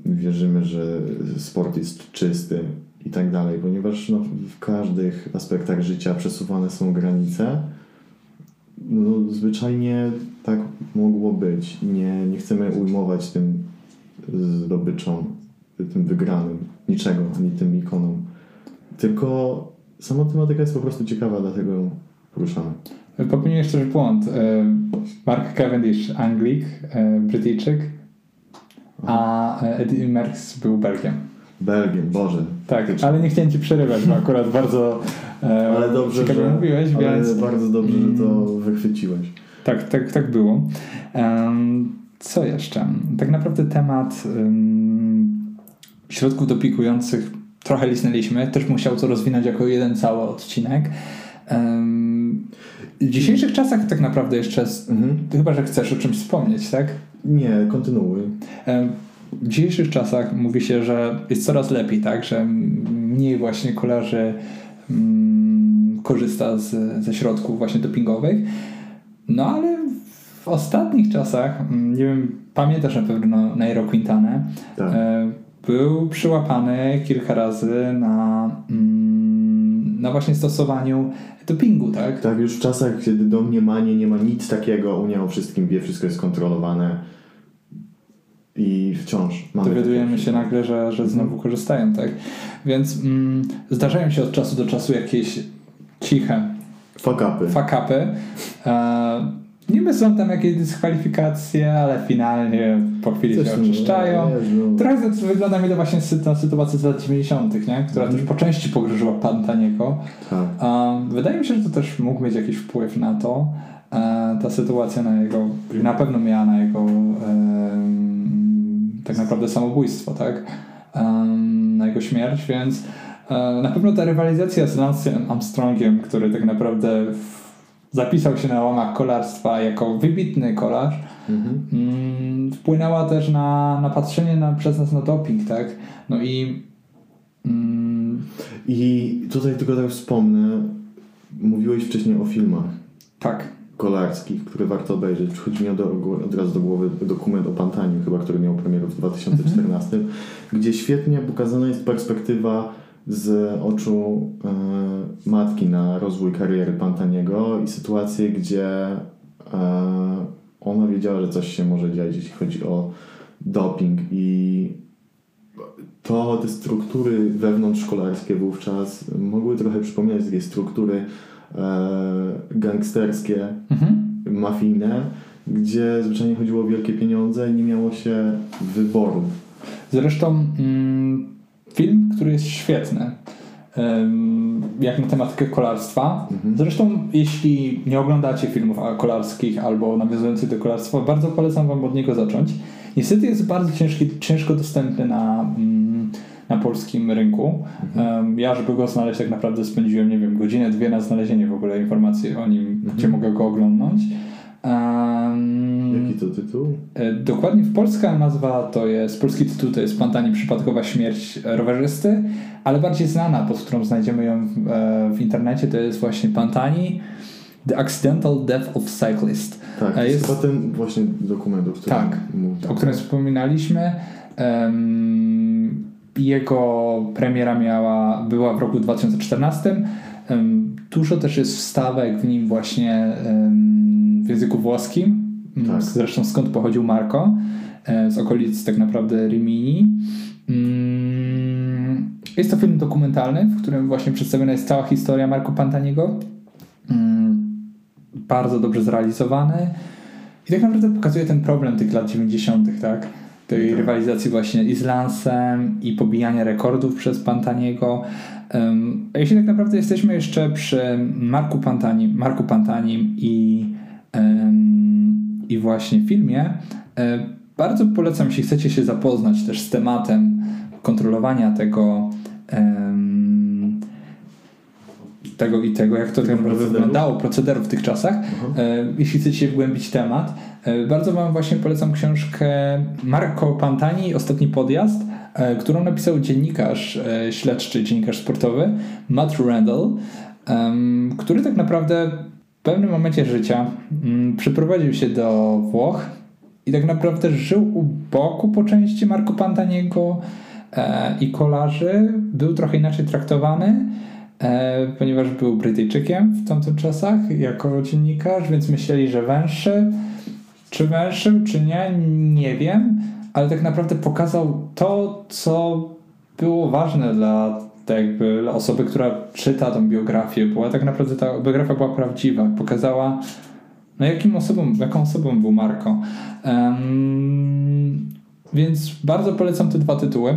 wierzymy, że sport jest czysty i tak dalej, ponieważ no, w każdych aspektach życia przesuwane są granice. No, zwyczajnie tak mogło być. Nie, nie chcemy ujmować tym zdobyczom, tym wygranym, niczego, ani tym ikonom. Tylko sama tematyka jest po prostu ciekawa, dlatego ją poruszamy. Popełniłeś też błąd. E, Mark Cavendish, Anglik, e, Brytyjczyk, a Eddie Merckx był Belgiem. Belgiem, Boże. Tak, ale nie chciałem Ci przerywać, bo akurat bardzo e, ale dobrze, że, mówiłeś, ale więc... bardzo dobrze, że to mm. wychwyciłeś. Tak, tak, tak było. Um, co jeszcze? Tak naprawdę temat um, środków dopikujących trochę lisnęliśmy. Też musiał to rozwinąć jako jeden cały odcinek. Um, w dzisiejszych czasach tak naprawdę jeszcze, mhm. chyba że chcesz o czymś wspomnieć, tak? Nie, kontynuuj. W dzisiejszych czasach mówi się, że jest coraz lepiej, tak? Że mniej właśnie kolarzy mm, korzysta z, ze środków właśnie dopingowych. No ale w ostatnich czasach, mm, nie wiem, pamiętasz na pewno Nairo Quintana, tak. e, był przyłapany kilka razy na, mm, na właśnie stosowaniu dopingu, tak? Tak, już w czasach, kiedy domniemanie nie ma nic takiego, Unia o wszystkim wie, wszystko jest kontrolowane i wciąż mamy Dowiadujemy się nagle, że, że znowu mhm. korzystają, tak? Więc mm, zdarzają się od czasu do czasu jakieś ciche fakapy. fakapy. E, niby są tam jakieś dyskwalifikacje, ale finalnie po chwili Coś się oczyszczają. Trochę wygląda mi to właśnie ta sytuacja z lat 90., nie? która mm. też po części pogrążyła Pantaniego. Tak. E, wydaje mi się, że to też mógł mieć jakiś wpływ na to. E, ta sytuacja na jego, na pewno miała na jego tak naprawdę samobójstwo, tak? Na jego śmierć, więc e, na pewno ta rywalizacja z Lance'em Armstrongiem, który tak naprawdę zapisał się na łamach kolarstwa jako wybitny kolarz, mhm. Mm, wpłynęła też na, na patrzenie na, przez nas na doping, tak? No i mm, i tutaj tylko tak wspomnę, mówiłeś wcześniej o filmach. Tak kolarskich, które warto obejrzeć. Przychodzi mi od, od razu do głowy dokument o Pantaniu, chyba, który miał premierę w 2014, mhm. gdzie świetnie pokazana jest perspektywa z oczu e, matki na rozwój kariery Pantaniego i sytuację, gdzie e, ona wiedziała, że coś się może dziać, jeśli chodzi o doping i to te struktury wewnątrzszkolarskie wówczas mogły trochę przypominać takie struktury gangsterskie, mhm. mafijne, gdzie zwyczajnie chodziło o wielkie pieniądze i nie miało się wyboru. Zresztą mm, film, który jest świetny, jak na tematykę kolarstwa. Mhm. Zresztą, jeśli nie oglądacie filmów kolarskich albo nawiązujących do kolarstwa, bardzo polecam Wam od niego zacząć. Niestety jest bardzo ciężki, ciężko dostępny na, mm, na polskim rynku. Mhm. Ja, żeby go znaleźć, tak naprawdę spędziłem, nie wiem, godzinę, dwie na znalezienie w ogóle informacji o nim, mhm. gdzie mogę go oglądnąć. Jaki to tytuł? E, dokładnie w polska nazwa to jest, polski tytuł to jest Pantani Przypadkowa Śmierć Rowerzysty, ale bardziej znana, pod którą znajdziemy ją w, e, w internecie, to jest właśnie Pantani The Accidental Death of Cyclist. Tak, e, jest chyba ten właśnie dokument, o którym Tak, o którym wspominaliśmy. Um, jego premiera miała, była w roku 2014. Um, dużo też jest wstawek w nim właśnie w języku włoskim. Mm, tak. Zresztą skąd pochodził Marco? E, z okolic tak naprawdę Rimini. Mm, jest to film dokumentalny, w którym właśnie przedstawiona jest cała historia Marco Pantaniego bardzo dobrze zrealizowany i tak naprawdę pokazuje ten problem tych lat 90., tak? Tej tak. rywalizacji właśnie i z Lansem i pobijania rekordów przez Pantaniego. Um, a jeśli tak naprawdę jesteśmy jeszcze przy Marku Pantanim, Marku Pantanim i, um, i właśnie filmie, um, bardzo polecam, jeśli chcecie się zapoznać też z tematem kontrolowania tego tego i tego, jak to tak naprawdę procederu? wyglądało, procederu w tych czasach. E, jeśli chcecie się wgłębić temat, e, bardzo Wam właśnie polecam książkę Marco Pantani, Ostatni podjazd, e, którą napisał dziennikarz śledczy, dziennikarz sportowy Matt Randall, który tak naprawdę w pewnym momencie życia mm, przeprowadził się do Włoch i tak naprawdę żył u boku po części Marco Pantaniego i kolarzy. Był trochę inaczej traktowany, ponieważ był Brytyjczykiem w tamtych czasach jako dziennikarz, więc myśleli, że węższy. Czy węszył, czy nie, nie wiem, ale tak naprawdę pokazał to, co było ważne dla, tak jakby, dla osoby, która czyta tą biografię, bo tak naprawdę ta biografia była prawdziwa. Pokazała, no jakim osobą, jaką osobą był Marco. Em, więc bardzo polecam te dwa tytuły,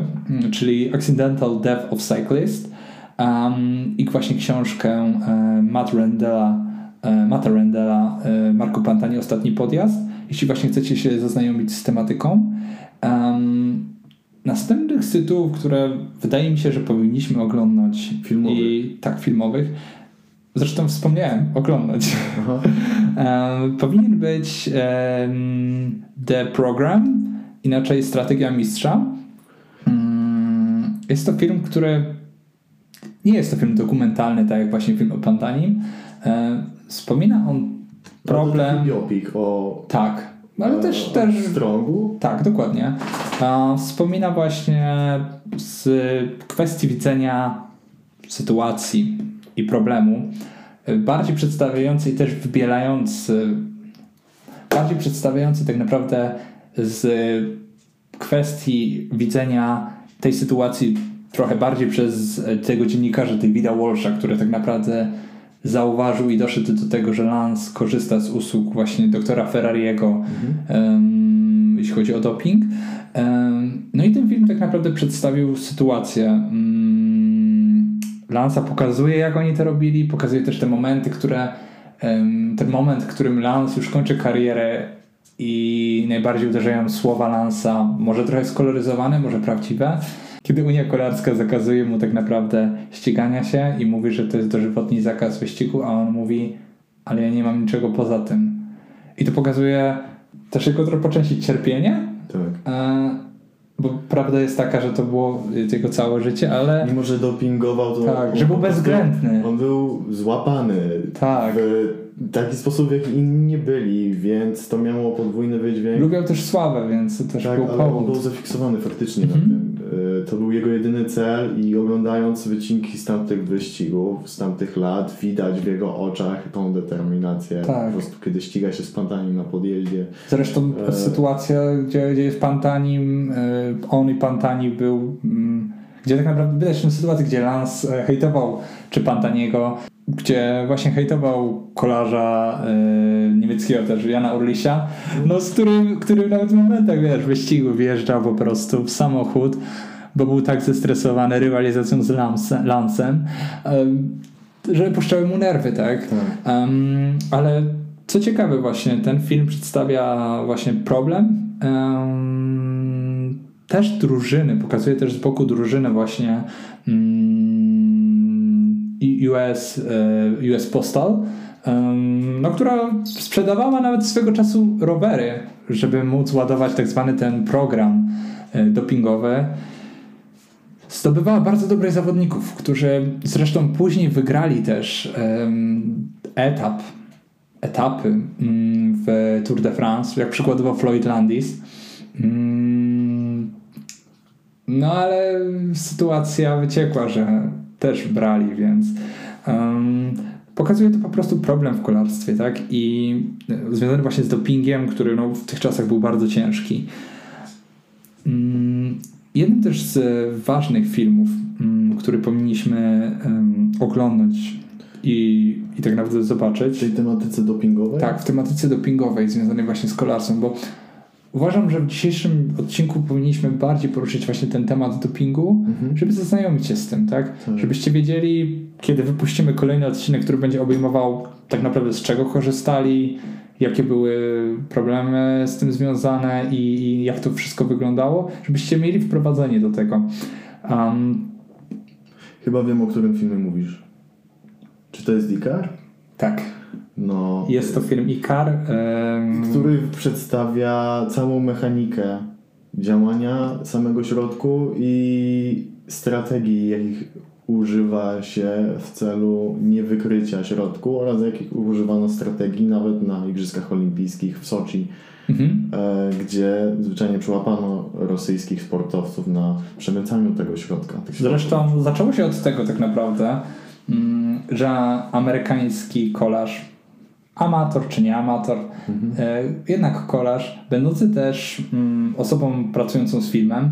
czyli Accidental Death of Cyclist um, i właśnie książkę e, Matt Rendella, e, Matta Rendella, e, Marco Pantani Ostatni Podjazd, jeśli właśnie chcecie się zaznajomić z tematyką. Um, następnych z tytułów, które wydaje mi się, że powinniśmy oglądać Filmowych. i tak filmowych, zresztą wspomniałem, oglądać. Em, powinien być em, The Program, inaczej Strategia Mistrza. Mm, Jest to film, który nie jest to film dokumentalny, tak jak właśnie film o Pantanim. E, Wspomina on problem. Taki biopik o Tak, ale też, też Strongu. tak, dokładnie. E, Wspomina właśnie z kwestii widzenia sytuacji i problemu, e, bardziej przedstawiający i też wybielający, bardziej przedstawiający tak naprawdę z kwestii widzenia tej sytuacji trochę bardziej przez e, tego dziennikarza Davida Walsha, który tak naprawdę zauważył i doszedł do tego, że Lance korzysta z usług właśnie doktora Ferrariego, em, jeśli chodzi o doping. Em, no i ten film tak naprawdę przedstawił sytuację. Mm, Lansa pokazuje, jak oni to robili, pokazuje też te momenty, które ten moment, w którym Lance już kończy karierę i najbardziej uderzają słowa Lansa, może trochę skoloryzowane, może prawdziwe, kiedy Unia Kolarska zakazuje mu tak naprawdę ścigania się i mówi, że to jest dożywotni zakaz wyścigu, a on mówi, ale ja nie mam niczego poza tym. I to pokazuje też jego trochę po części cierpienie, Tak. e, bo prawda jest taka, że to było jego całe życie, ale Mimo, że dopingował, to Tak, on że był bezwzględny. On był złapany Tak. w taki sposób, w jaki inni nie byli, więc to miało podwójny wydźwięk. lubiał też sławę, więc to też Tak, był ale on powód. był zafiksowany faktycznie Mhm. na tym. To był jego jedyny cel i oglądając wycinki z tamtych wyścigów, z tamtych lat, widać w jego oczach tą determinację. Tak. Po prostu kiedy ściga się z pantanim na podjeździe. Zresztą E. sytuacja, gdzie, gdzie jest Pantanim, e, on i Pantani był, mm, gdzie tak naprawdę widać tę sytuację, gdzie Lance hejtował czy Pantaniego, gdzie właśnie hejtował kolarza e, niemieckiego też, Jana Urlisia, no z którym, którym nawet w momentach, wiesz, wyścigu wjeżdżał po prostu w samochód, bo był tak zestresowany rywalizacją z e, że puszczały mu nerwy, tak? Tak. Em, ale co ciekawe właśnie, ten film przedstawia właśnie problem em, też drużyny, pokazuje też z boku drużyny właśnie mm, i US, e, US Postal, no, która sprzedawała nawet swego czasu rowery, żeby móc ładować tak zwany ten program e, dopingowy zdobywała bardzo dobrych zawodników, którzy zresztą później wygrali też em, etap, etapy mm, w Tour de France, jak przykładowo Floyd Landis. Mm, No ale sytuacja wyciekła, że też brali, więc pokazuje to po prostu problem w kolarstwie, tak? I e, związany właśnie z dopingiem, który no, w tych czasach był bardzo ciężki. Jednym też z ważnych filmów, mm, który powinniśmy em, oglądać i, i tak naprawdę W zobaczyć, tej tematyce dopingowej? tak, w tematyce dopingowej związanej właśnie z kolarstwem, bo uważam, że w dzisiejszym odcinku powinniśmy bardziej poruszyć właśnie ten temat dopingu, Mhm. żeby zaznajomić się z tym, tak? Tak. Żebyście wiedzieli, kiedy wypuścimy kolejny odcinek, który będzie obejmował tak naprawdę z czego korzystali, jakie były problemy z tym związane i, i jak to wszystko wyglądało, żebyście mieli wprowadzenie do tego. Um, Chyba wiem, o którym filmie mówisz. Czy to jest Ikar? Tak. No, Jest to film Ikar. em, który przedstawia całą mechanikę działania samego środku i strategii, jakich używa się w celu niewykrycia środku oraz jakich używano strategii nawet na Igrzyskach Olimpijskich w Soczi, mhm. e, gdzie zwyczajnie przyłapano rosyjskich sportowców na przemycaniu tego środka. Środków. Zresztą zaczęło się od tego tak naprawdę, mm, że amerykański kolarz, amator czy nie amator, e, jednak kolarz, będący też mm, osobą pracującą z filmem,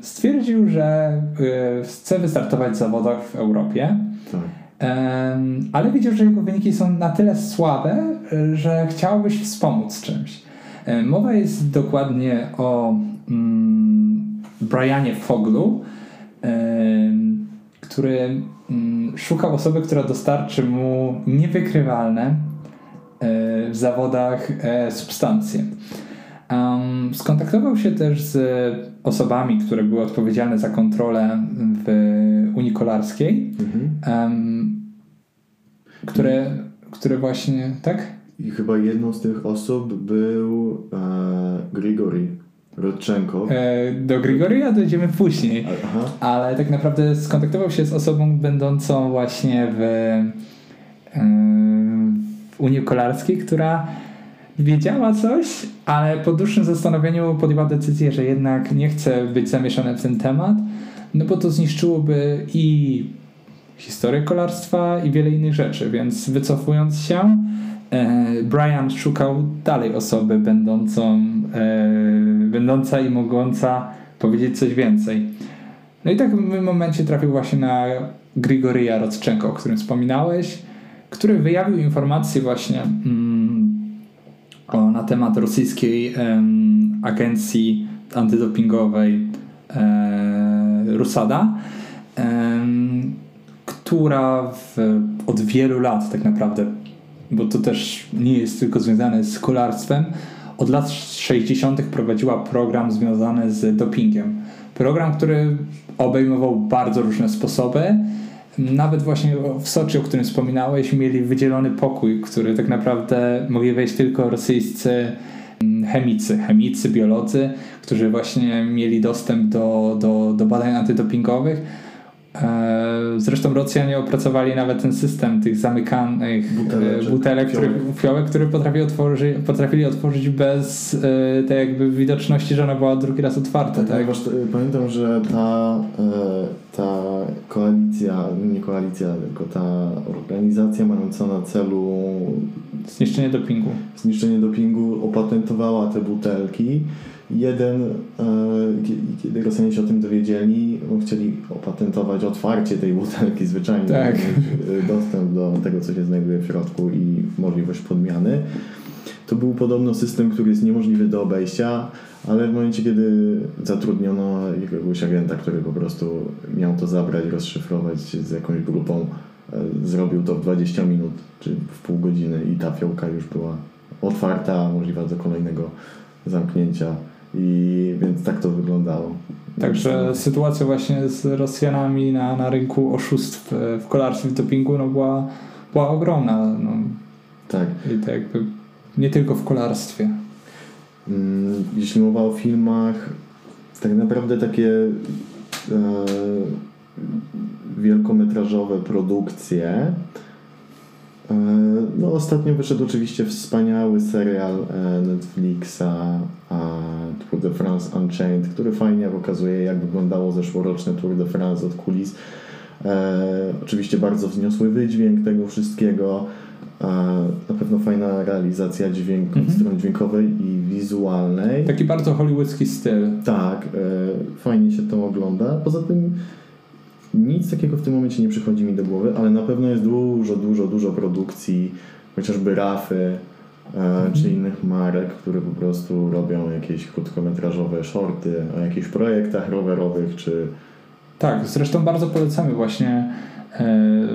stwierdził, że e, chce wystartować w zawodach w Europie. Tak. Em, ale widział, że jego wyniki są na tyle słabe, że chciałbyś wspomóc czymś. Mowa jest dokładnie o mm, Brianie Foglu, który mm, szukał osoby, która dostarczy mu niewykrywalne e, w zawodach e, substancje. Um, skontaktował się też z osobami, które były odpowiedzialne za kontrolę w Unii Kolarskiej, Mhm. em, które, które właśnie, tak? I chyba jedną z tych osób był e, Grigori Rodczenko. E, do Grigoria dojdziemy później, Aha. ale tak naprawdę skontaktował się z osobą będącą właśnie w, em, w Unii Kolarskiej, która wiedziała coś, ale po dłuższym zastanowieniu podjęła decyzję, że jednak nie chce być zamieszana w ten temat, no bo to zniszczyłoby i historię kolarstwa i wiele innych rzeczy, więc wycofując się, e, Brian szukał dalej osoby będącą, e, będąca i mogąca powiedzieć coś więcej. No i tak w pewnym momencie trafił właśnie na Grigoryja Rodczenko, o którym wspominałeś, który wyjawił informacje właśnie mm, o, na temat rosyjskiej em, agencji antydopingowej e, Rusada, em, która w, od wielu lat tak naprawdę, bo to też nie jest tylko związane z kolarstwem, od lat 60. prowadziła program związany z dopingiem. Program, który obejmował bardzo różne sposoby. Nawet właśnie w Soczi, o którym wspominałeś, mieli wydzielony pokój, który tak naprawdę mogli wejść tylko rosyjscy mm, chemicy, chemicy, biolodzy, którzy właśnie mieli dostęp do, do, do badań antydopingowych. E, Zresztą Rosjanie opracowali nawet ten system tych zamykanych Buteleczek, butelek, butelek który, fiołek. fiołek, który potrafi otworzy, potrafili otworzyć bez e, tej jakby widoczności, że ona była drugi raz otwarta. Tak, Tak, ponieważ e, pamiętam, że ta, e, ta koalicja, nie koalicja, tylko ta organizacja mająca na celu Zniszczenie dopingu. zniszczenie dopingu opatentowała te butelki. Jeden, e, kie- kiedy Rosjanie się o tym dowiedzieli, chcieli opatentować otwarcie tej butelki zwyczajnie, Tak. e, dostęp do tego, co się znajduje w środku i możliwość podmiany. To był podobno system, który jest niemożliwy do obejścia, ale w momencie, kiedy zatrudniono jakiegoś agenta, który po prostu miał to zabrać, rozszyfrować z jakąś grupą, e, zrobił to w 20 minut czy w pół godziny i ta fiołka już była otwarta, możliwa do kolejnego zamknięcia. I więc tak to wyglądało. Także sytuacja właśnie z Rosjanami na, na rynku oszustw e, w kolarstwie w dopingu no była, była ogromna. No. Tak. I to jakby nie tylko w kolarstwie. Mm, Jeśli mowa o filmach, tak naprawdę takie e, wielkometrażowe produkcje. E, no, ostatnio wyszedł oczywiście wspaniały serial e, Netflixa Tour de France Unchained, który fajnie pokazuje, jak wyglądało zeszłoroczne Tour de France od kulis. E, oczywiście bardzo wzniosły wydźwięk tego wszystkiego. Na pewno fajna realizacja dźwięku, Mhm. strony dźwiękowej i wizualnej. Taki bardzo hollywoodzki styl. Tak, fajnie się to ogląda. Poza tym nic takiego w tym momencie nie przychodzi mi do głowy, ale na pewno jest dużo, dużo, dużo produkcji, chociażby Rafy e, czy innych marek, które po prostu robią jakieś krótkometrażowe shorty o jakichś projektach rowerowych, czy Tak, zresztą bardzo polecamy właśnie e,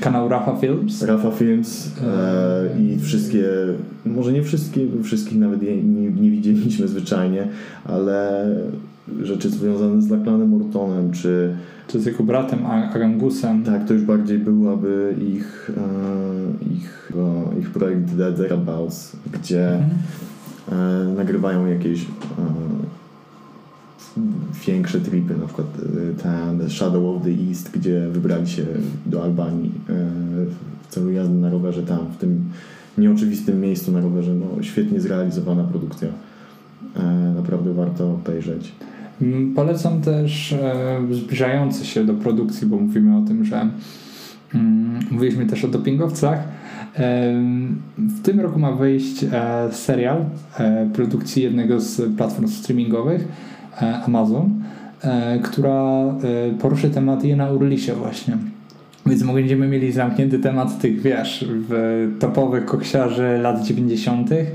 kanał Rafa Films. Rafa Films e, i wszystkie, może nie wszystkie, wszystkich nawet nie, nie widzieliśmy zwyczajnie, ale rzeczy związane z Lachlanem Mortonem, czy Czy z jego bratem A- Agangusem. tak, to już bardziej byłaby ich, e, ich, e, ich projekt Dead Thereabouts, gdzie Mhm. e, nagrywają jakieś większe tripy, na przykład ten Shadow of the East, gdzie wybrali się do Albanii w celu jazdy na rowerze tam, w tym nieoczywistym miejscu na rowerze. No, świetnie zrealizowana produkcja. Naprawdę warto obejrzeć. Mm, Polecam też e, zbliżające się do produkcji, bo mówimy o tym, że mm, mówiliśmy też o dopingowcach. W tym roku ma wyjść e, serial e, produkcji jednego z platform streamingowych, Amazon, która poruszy temat Jena Urlisie właśnie. Więc będziemy mieli zamknięty temat tych, wiesz, w topowych koksiarzy lat 90. e,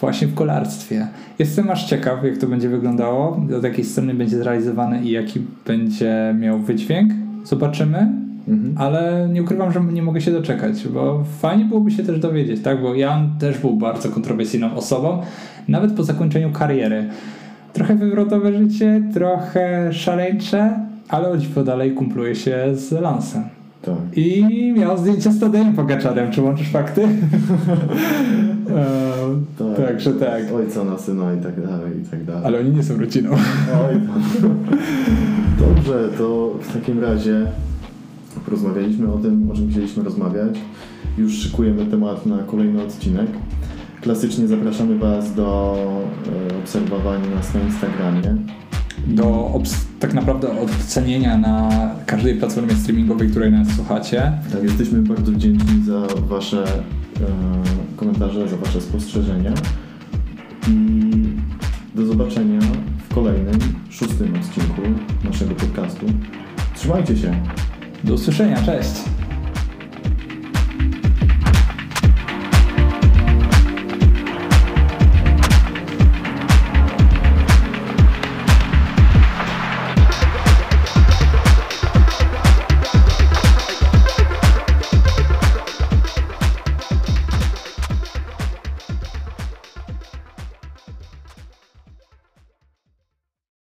właśnie w kolarstwie. Jestem aż ciekaw, jak to będzie wyglądało, od jakiej strony będzie zrealizowane i jaki będzie miał wydźwięk. Zobaczymy, Mhm. ale nie ukrywam, że nie mogę się doczekać, bo fajnie byłoby się też dowiedzieć, tak? Bo Jan też był bardzo kontrowersyjną osobą, nawet po zakończeniu kariery. Trochę wywrotowe życie, trochę szaleńcze, ale o dziwo dalej kumpluje się z Lansem. Tak. I miał zdjęcie z Tadejem Pogaczarem. Czy łączysz fakty? Ehm, Tak. Także tak. Z ojca na syna i tak dalej, i tak dalej. Ale oni nie są rodziną. Oj, Dobrze, to w takim razie porozmawialiśmy o tym, o czym chcieliśmy rozmawiać. Już szykujemy temat na kolejny odcinek. Klasycznie zapraszamy Was do e, obserwowania nas na Instagramie. Do tak naprawdę ocenienia na każdej platformie streamingowej, której nas słuchacie. Tak, jesteśmy bardzo wdzięczni za Wasze e, komentarze, za Wasze spostrzeżenia. I do zobaczenia w kolejnym, szóstym odcinku naszego podcastu. Trzymajcie się! Do usłyszenia, cześć!